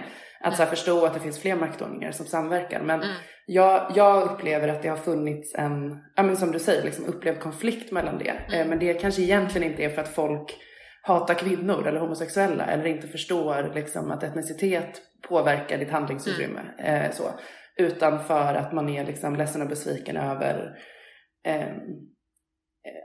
Att så här, förstå att det finns fler maktordningar som samverkar. Men mm. jag, jag upplever att det har funnits en, ja men som du säger, liksom upplevd konflikt mellan det. Eh, mm. men det kanske egentligen inte är för att folk hatar kvinnor eller homosexuella eller inte förstår liksom, att etnicitet påverkar ditt handlingsutrymme. Mm. Eh, så. Utan för att man är liksom, ledsen och besviken över eh,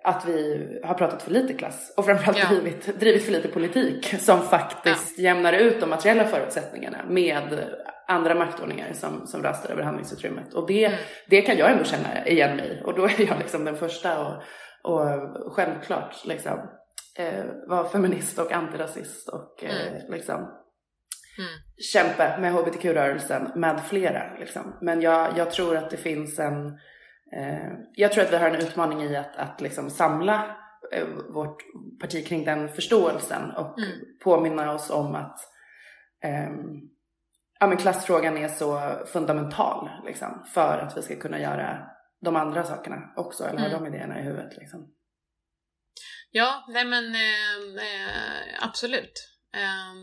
att vi har pratat för lite klass och framförallt ja. drivit, drivit för lite politik som faktiskt ja. jämnar ut de materiella förutsättningarna med andra maktordningar som, som rastar över handlingsutrymmet. Och det, mm. det kan jag ändå känna igen mig och då är jag liksom den första och, och självklart liksom eh, vara feminist och antirasist och eh, mm. liksom mm. kämpa med hbtq-rörelsen med flera. Liksom. Men jag, jag tror att det finns en, eh, jag tror att vi har en utmaning i att, att liksom samla eh, vårt parti kring den förståelsen och mm. påminna oss om att um, ja, men klassfrågan är så fundamental liksom, för att vi ska kunna göra de andra sakerna också, eller ha mm. de idéerna i huvudet. Liksom. Ja, nej men eh, eh, absolut. Eh,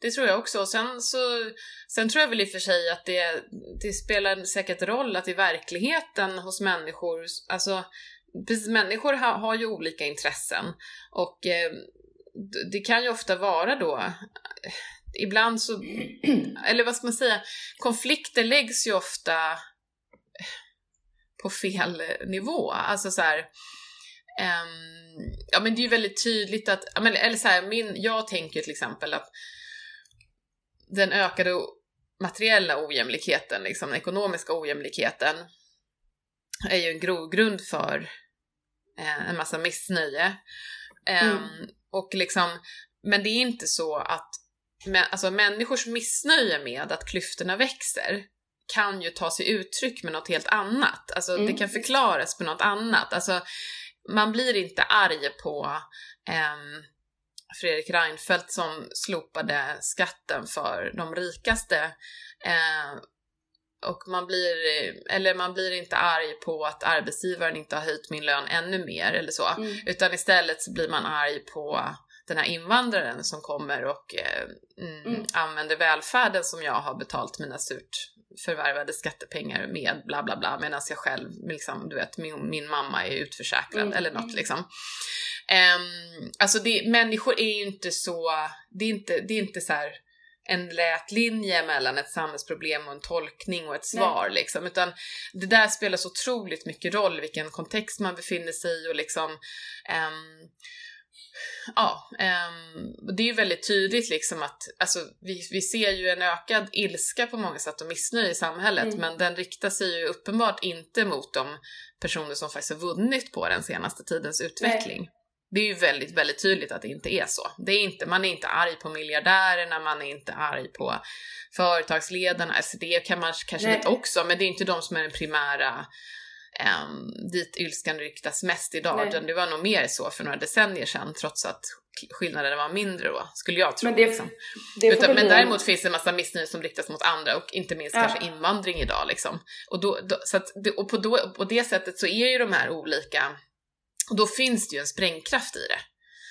det tror jag också. Sen, så, sen tror jag väl i och för sig att det, det spelar säkert roll att i verkligheten hos människor, alltså precis, människor ha, har ju olika intressen och eh, det kan ju ofta vara då ibland så, eller vad ska man säga, konflikter läggs ju ofta på fel nivå. Alltså så här, um, ja men det är ju väldigt tydligt att, eller så här, min, jag tänker till exempel att den ökade materiella ojämlikheten, liksom den ekonomiska ojämlikheten, är ju en grogrund för eh, en massa missnöje. Um, mm. Och liksom, men det är inte så att men, alltså, människors missnöje med att klyftorna växer kan ju ta sig uttryck med något helt annat. Alltså mm. det kan förklaras på något annat. Alltså man blir inte arg på um, Fredrik Reinfeldt som slopade skatten för de rikaste. Uh, och man blir, eller man blir inte arg på att arbetsgivaren inte har höjt min lön ännu mer eller så. Mm. Utan istället så blir man arg på den här invandraren som kommer och eh, mm, mm. använder välfärden som jag har betalt mina surt förvärvade skattepengar med bla bla bla medan jag själv, liksom, du vet, min, min mamma är utförsäkrad mm. eller något liksom. Um, alltså det, människor är ju inte så, det är inte, det är inte så här en lät linje mellan ett samhällsproblem och en tolkning och ett svar Nej. liksom, utan det där spelar så otroligt mycket roll vilken kontext man befinner sig i och liksom um, ja, um, det är ju väldigt tydligt liksom att alltså, vi, vi ser ju en ökad ilska på många sätt och missnöje i samhället mm. men den riktar sig ju uppenbart inte mot de personer som faktiskt har vunnit på den senaste tidens utveckling. Nej. Det är ju väldigt, väldigt tydligt att det inte är så. Det är inte, man är inte arg på miljardärerna, man är inte arg på företagsledarna, alltså det kan man kanske lite också, men det är inte de som är den primära um, dit ilskan riktas mest idag. Nej. Det var nog mer så för några decennier sedan trots att skillnaderna var mindre då, skulle jag tro. Men, det, liksom. det Utan, men däremot finns det en massa missnöje som riktas mot andra och inte minst ja. kanske invandring idag. Liksom. Och, då, då så att, och på, då, på det sättet så är ju de här olika, och då finns det ju en sprängkraft i det.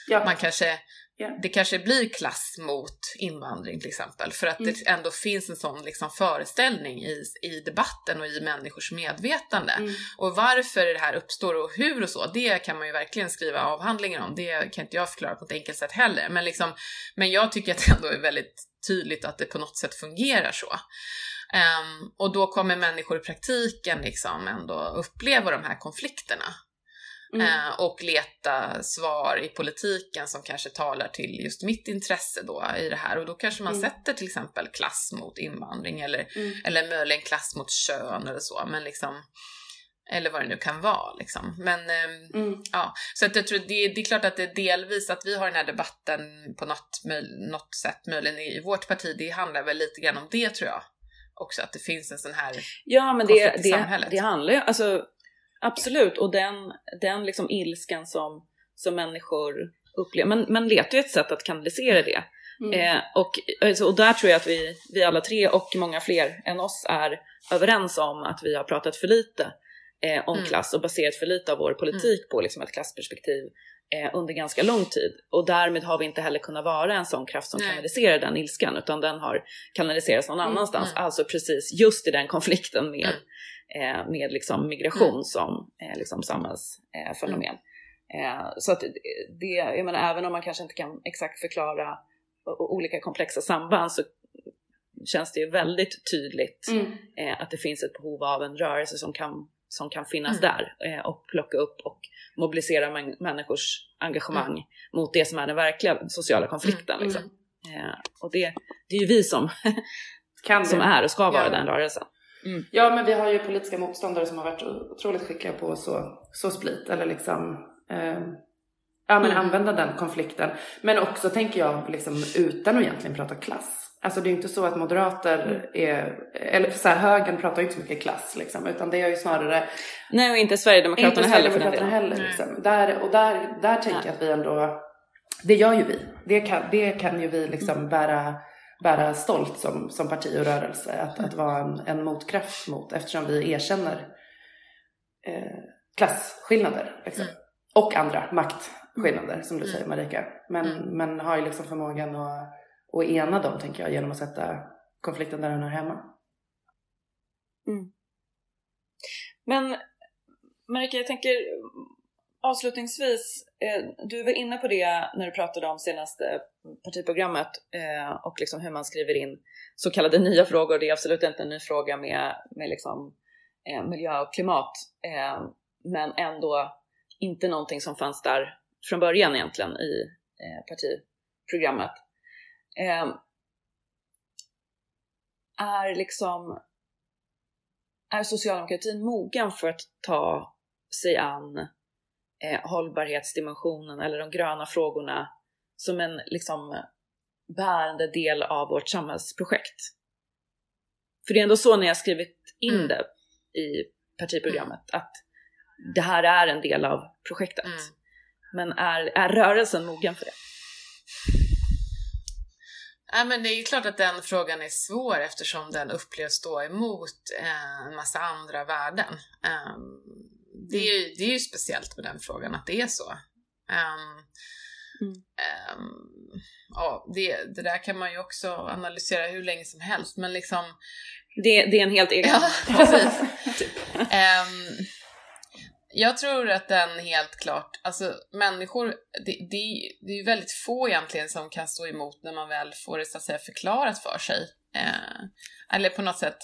Ja. Man kanske Yeah. Det kanske blir klass mot invandring till exempel, för att mm. det ändå finns en sån liksom föreställning i, i debatten och i människors medvetande. Mm. Och varför det här uppstår och hur och så, det kan man ju verkligen skriva avhandlingar om. Det kan inte jag förklara på ett enkelt sätt heller. Men, liksom, men jag tycker att det ändå är väldigt tydligt att det på något sätt fungerar så. Um, och då kommer människor i praktiken liksom ändå uppleva de här konflikterna. Mm. Eh, och leta svar i politiken som kanske talar till just mitt intresse då i det här och då kanske man mm. sätter till exempel klass mot invandring eller, mm. eller möjligen klass mot kön eller så men liksom eller vad det nu kan vara liksom. Men eh, mm. ja, så att jag tror det, det är klart att det är delvis att vi har den här debatten på något, något sätt möjligen i vårt parti, det handlar väl lite grann om det tror jag också, att det finns en sån här Ja men det, det, det handlar ju, alltså Absolut, och den, den liksom ilskan som, som människor upplever, man, man letar ju ett sätt att kanalisera det. Mm. Eh, och, alltså, och där tror jag att vi, vi alla tre och många fler än oss är överens om att vi har pratat för lite eh, om mm. klass och baserat för lite av vår politik mm. på liksom, ett klassperspektiv eh, under ganska lång tid. Och därmed har vi inte heller kunnat vara en sån kraft som Nej. kanaliserar den ilskan utan den har kanaliserats någon mm, annanstans. Mm. Alltså precis just i den konflikten med mm eh, med liksom migration mm. som eh, liksom samhällsfenomen. Eh, så att det, jag menar, även om man kanske inte kan exakt förklara olika komplexa samband så känns det ju väldigt tydligt mm. eh, att det finns ett behov av en rörelse som kan, som kan finnas mm. där eh, och plocka upp och mobilisera män, människors engagemang mm. mot det som är den verkliga sociala konflikten. Mm. Liksom. Eh, och det, det är ju vi som som är och ska vara ja. den rörelsen. Mm. Ja, men vi har ju politiska motståndare som har varit otroligt skickliga på så, så split eller liksom eh, ja, men mm. använda den konflikten. Men också tänker jag liksom utan att egentligen prata klass. Alltså det är inte så att moderater mm. är, eller så här, högern pratar ju inte så mycket klass liksom, utan det är ju snarare Nej och inte Sverigedemokraterna inte heller Sverigedemokraterna heller. Liksom. Där, och där, där tänker jag att vi ändå, det gör ju vi. Det kan, det kan ju vi liksom mm. bära, bära stolt som, som parti och rörelse. Att, att vara en, en motkraft mot eftersom vi erkänner eh, klasskillnader. Liksom. Mm. Och andra maktskillnader som du mm. säger Marika. Men, mm. men har ju liksom förmågan att och ena dem tänker jag genom att sätta konflikten där den hör hemma. Mm. Men Marika, jag tänker avslutningsvis, eh, du var inne på det när du pratade om senaste eh, partiprogrammet eh, och liksom hur man skriver in så kallade nya frågor. Det är absolut inte en ny fråga med, med liksom, miljö och klimat, men ändå inte någonting som fanns där från början egentligen i partiprogrammet är liksom är socialdemokratin mogen för att ta sig an eh, hållbarhetsdimensionen eller de gröna frågorna som en liksom bärande del av vårt samhällsprojekt? För det är ändå så ni har skrivit in mm. det i partiprogrammet, att det här är en del av projektet. Mm. Men är, är rörelsen mogen för det? Ja, men det är ju klart att den frågan är svår eftersom den upplevs stå emot eh, en massa andra värden. Um, det, är ju, det är ju speciellt med den frågan att det är så. Um, mm. um, ja, det, det där kan man ju också analysera hur länge som helst men liksom det, det är en helt egen ja, precis. typ. Jag tror att den helt klart, alltså människor, det, det, det är ju väldigt få egentligen som kan stå emot när man väl får det så att säga förklarat för sig. Eh, eller på något sätt,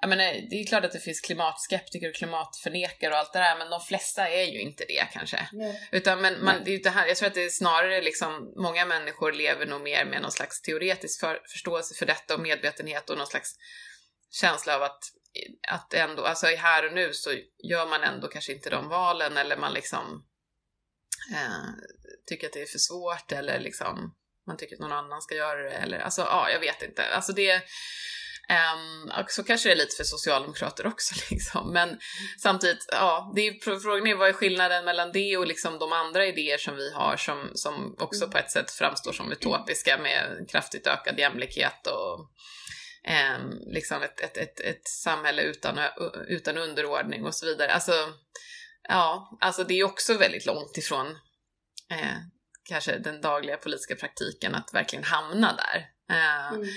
jag menar, det är klart att det finns klimatskeptiker och klimatförnekare och allt det där, men de flesta är ju inte det kanske. Nej. Utan men man, det är det här, jag tror att det är snarare liksom, många människor lever nog mer med någon slags teoretisk för, förståelse för detta och medvetenhet och någon slags känsla av att att ändå, alltså här och nu så gör man ändå kanske inte de valen eller man liksom eh, tycker att det är för svårt eller liksom man tycker att någon annan ska göra det eller alltså ja, jag vet inte. Alltså det Um, så kanske det är lite för socialdemokrater också liksom. Men samtidigt, ja, det är, frågan är vad är skillnaden mellan det och liksom de andra idéer som vi har som, som också på ett sätt framstår som utopiska med kraftigt ökad jämlikhet och eh, liksom ett, ett, ett, ett samhälle utan, utan underordning och så vidare. Alltså, ja, alltså det är också väldigt långt ifrån eh, kanske den dagliga politiska praktiken att verkligen hamna där. Eh, mm.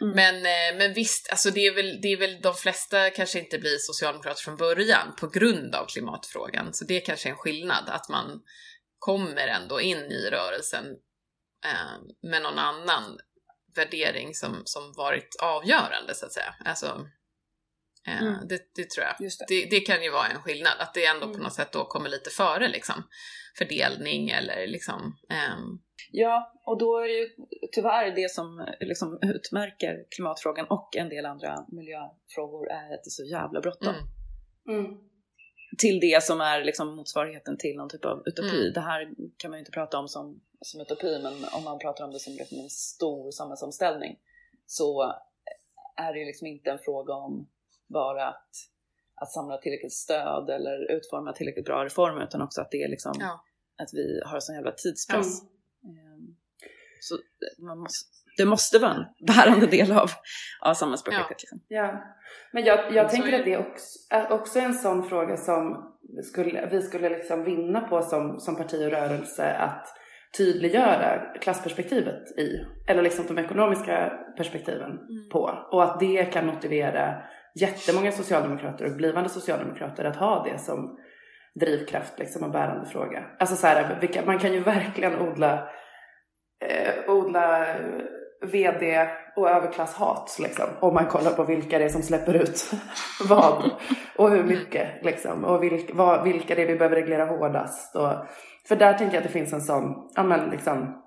Mm. Men, eh, men visst, alltså det är, väl, det är väl de flesta kanske inte blir socialdemokrater från början på grund av klimatfrågan. Så det kanske är en skillnad, att man kommer ändå in i rörelsen eh, med någon annan värdering som, som varit avgörande så att säga. Alltså, mm. det, det, tror jag. Det. Det, det. kan ju vara en skillnad, att det ändå mm. på något sätt då kommer lite före liksom fördelning eller liksom. Um... Ja, och då är det ju tyvärr det som liksom utmärker klimatfrågan och en del andra miljöfrågor är att det är så jävla bråttom. Mm. mm. Till det som är liksom motsvarigheten till någon typ av utopi. Mm. Det här kan man ju inte prata om som som utopi, men om man pratar om det som liksom en stor samhällsomställning så är det ju liksom inte en fråga om bara att, att samla tillräckligt stöd eller utforma tillräckligt bra reformer utan också att det är liksom ja. att vi har sån jävla tidspress. Mm. Så man måste, det måste vara en bärande del av, av samhällsprojektet. Ja. Liksom. ja. Men jag, jag tänker att det också, är också en sån fråga som skulle, vi skulle liksom vinna på som, som parti och rörelse att tydliggöra klassperspektivet i, eller liksom de ekonomiska perspektiven mm. på. Och att det kan motivera jättemånga socialdemokrater och blivande socialdemokrater att ha det som drivkraft liksom och bärande fråga. Alltså så här, vilka, man kan ju verkligen odla, eh, odla eh, VD och överklasshat liksom. Om man kollar på vilka det är som släpper ut vad och hur mycket liksom. Och vilka, vad, vilka det är vi behöver reglera hårdast. Och, för där tänker jag att det finns en sån, ja men liksom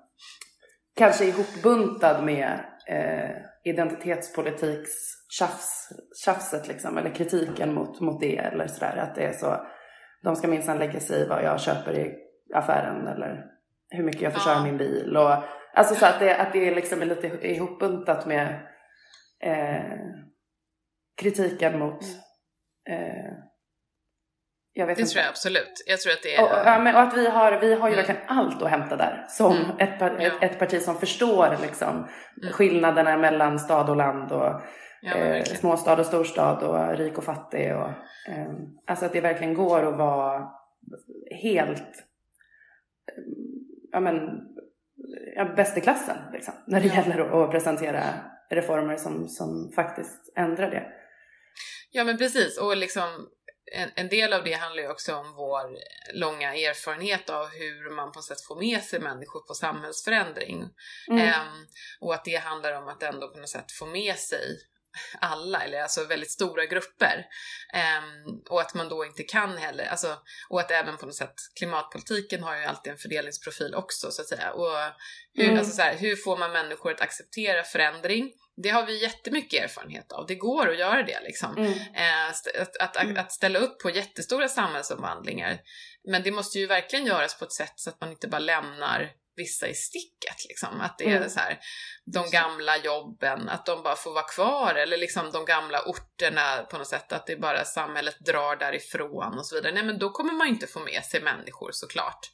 kanske ihopbuntad med eh, identitetspolitiks tjafs, tjafset liksom, eller kritiken mot, mot det eller sådär. Att det är så, de ska minsann lägga sig i vad jag köper i affären eller hur mycket jag får köra min bil. Och, alltså så att det, att det liksom är lite ihopbuntat med eh, kritiken mot eh, jag vet det inte. tror jag absolut. Jag tror att det är... Och, ja, men, och att vi har, vi har ju mm. verkligen allt att hämta där. Som mm. ett, ett, ja. ett, parti som förstår liksom, mm. skillnaderna mellan stad och land och ja, eh, småstad och storstad och rik och fattig. Och, eh, alltså att det verkligen går att vara helt ja, men, ja, bäst i klassen liksom, när det gäller att presentera reformer som, som faktiskt ändrar det. Ja men precis och liksom en, en, del av det handlar ju också om vår långa erfarenhet av hur man på något sätt får med sig människor på samhällsförändring. Mm. Um, och att det handlar om att ändå på något sätt få med sig alla, eller alltså väldigt stora grupper. Um, och att man då inte kan heller, alltså, och att även på något sätt klimatpolitiken har ju alltid en fördelningsprofil också så att säga. Och hur, mm. alltså, så här, hur får man människor att acceptera förändring? Det har vi jättemycket erfarenhet av. Det går att göra det liksom. Mm. Eh, att, att, mm. att, ställa upp på jättestora samhällsomvandlingar. Men det måste ju verkligen göras på ett sätt så att man inte bara lämnar vissa i sticket. Liksom. Att det är mm. så här, de gamla jobben, att de bara får vara kvar eller liksom de gamla orterna på något sätt, att det bara samhället drar därifrån och så vidare. Nej men då kommer man ju inte få med sig människor såklart.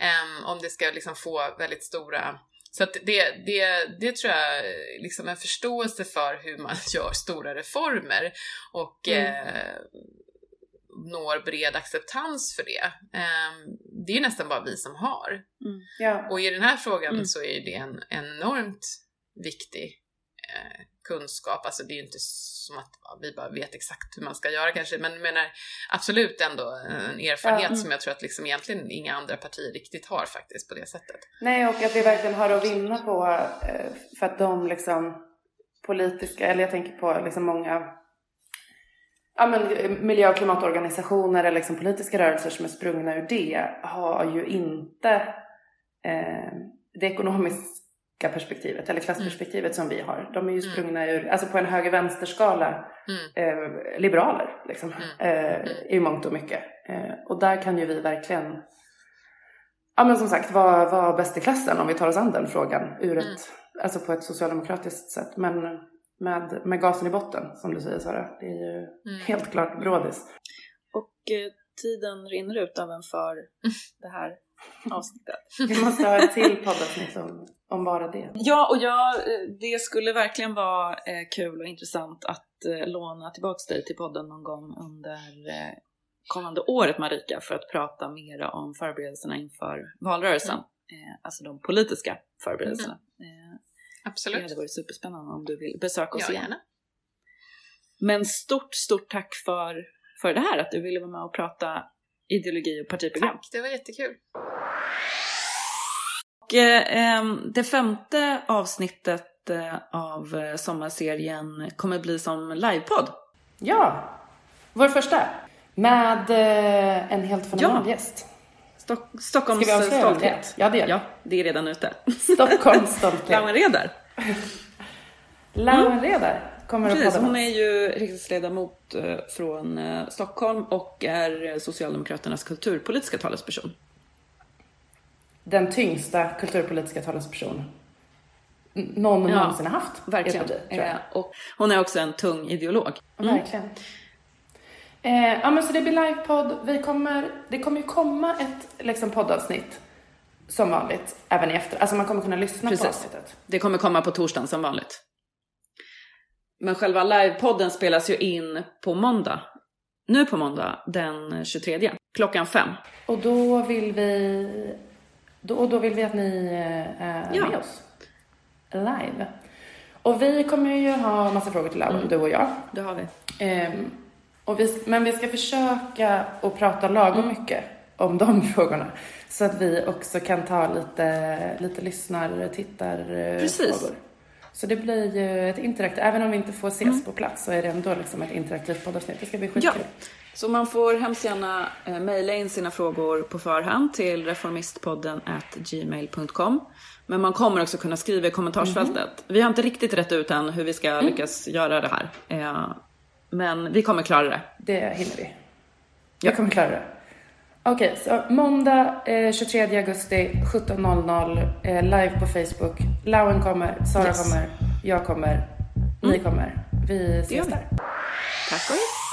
Um, om det ska liksom få väldigt stora så att det, det, det tror jag liksom en förståelse för hur man gör stora reformer och mm. eh, når bred acceptans för det. Eh, det är nästan bara vi som har. Mm. Ja. Och i den här frågan mm. så är det en enormt viktig eh, kunskap. Alltså det är ju inte som att ja, vi bara vet exakt hur man ska göra kanske, men menar absolut ändå en erfarenhet mm. som jag tror att liksom egentligen inga andra partier riktigt har faktiskt på det sättet. Nej, och att vi verkligen har att vinna på eh, för att de liksom politiska, eller jag tänker på liksom många ja, men miljö och klimatorganisationer eller liksom politiska rörelser som är sprungna ur det har ju inte eh, det ekonomiskt perspektivet eller klassperspektivet mm. som vi har. De är ju mm. sprungna ur, alltså på en höger-vänster-skala, mm. eh, liberaler liksom, mm. eh, i mångt och mycket. Eh, och där kan ju vi verkligen, ja men som sagt vara, vara bäst i klassen om vi tar oss an den frågan ur ett, alltså på ett socialdemokratiskt sätt. Men med, med gasen i botten som du säger Sara, det är ju helt klart brådis. Och eh, tiden rinner ut även för det här avsnittet. Vi måste ha ett till poddavsnitt om, om bara det. Ja, och ja, det skulle verkligen vara eh, kul och intressant att eh, låna tillbaks dig till podden någon gång under eh, kommande året Marika för att prata mera om förberedelserna inför valrörelsen. Mm. Eh, alltså de politiska förberedelserna. Mm. Eh, Absolut. Det hade varit superspännande om du vill besöka oss ja, igen. Gärna. Men stort, stort tack för, för det här, att du ville vara med och prata ideologi och partiprogram. Tack, det var jättekul. Och eh, det femte avsnittet eh, av eh, sommarserien kommer bli som livepodd. Ja, vår första. Med eh, en helt fenomenal ja. gäst. Stock Stockholms Ska vi stolthet. Ja, det gör Ja, det är redan ute. Stockholms stolthet. Lauen Redar. Lauen Redar kommer Precis, hon är ju riksdagsledamot eh, från eh, Stockholm och är Socialdemokraternas kulturpolitiska talesperson. Den tyngsta kulturpolitiska talesperson någon ja, någonsin har haft. Verkligen. Parti, eh, och hon är också en tung ideolog. Mm. Verkligen. Eh, ja men så det blir livepodd. Vi kommer, det kommer ju komma ett liksom, poddavsnitt som vanligt även i efter. Alltså man kommer kunna lyssna Precis. på avsnittet. Det kommer komma på torsdagen som vanligt. Men själva livepodden spelas ju in på måndag. Nu på måndag den 23 klockan fem. Och då vill vi, då, och då vill vi att ni eh, är ja. med oss live. Och vi kommer ju ha massa frågor till Laura, mm. du och jag. Det har vi. Um, och vi. Men vi ska försöka att prata lagom mm. mycket om de frågorna. Så att vi också kan ta lite, lite lyssnar, tittar Precis. frågor. Så det blir ju ett interaktivt, även om vi inte får ses Mm. på plats så är det ändå liksom ett interaktivt poddavsnitt. Det ska bli skitkul. Ja, så man får hemskt gärna eh, mejla in sina frågor på förhand till reformistpodden gmail.com. Men man kommer också kunna skriva i kommentarsfältet. Vi har inte riktigt rätt ut än hur vi ska lyckas göra det här. Eh, men vi kommer klara det. Det hinner vi. Ja. Jag kommer klara det. Okej, så måndag eh, 23 augusti 17.00 eh, live på Facebook. Lauen kommer, Sara Yes. kommer, jag kommer, ni kommer. Vi ses där. Tack och hej!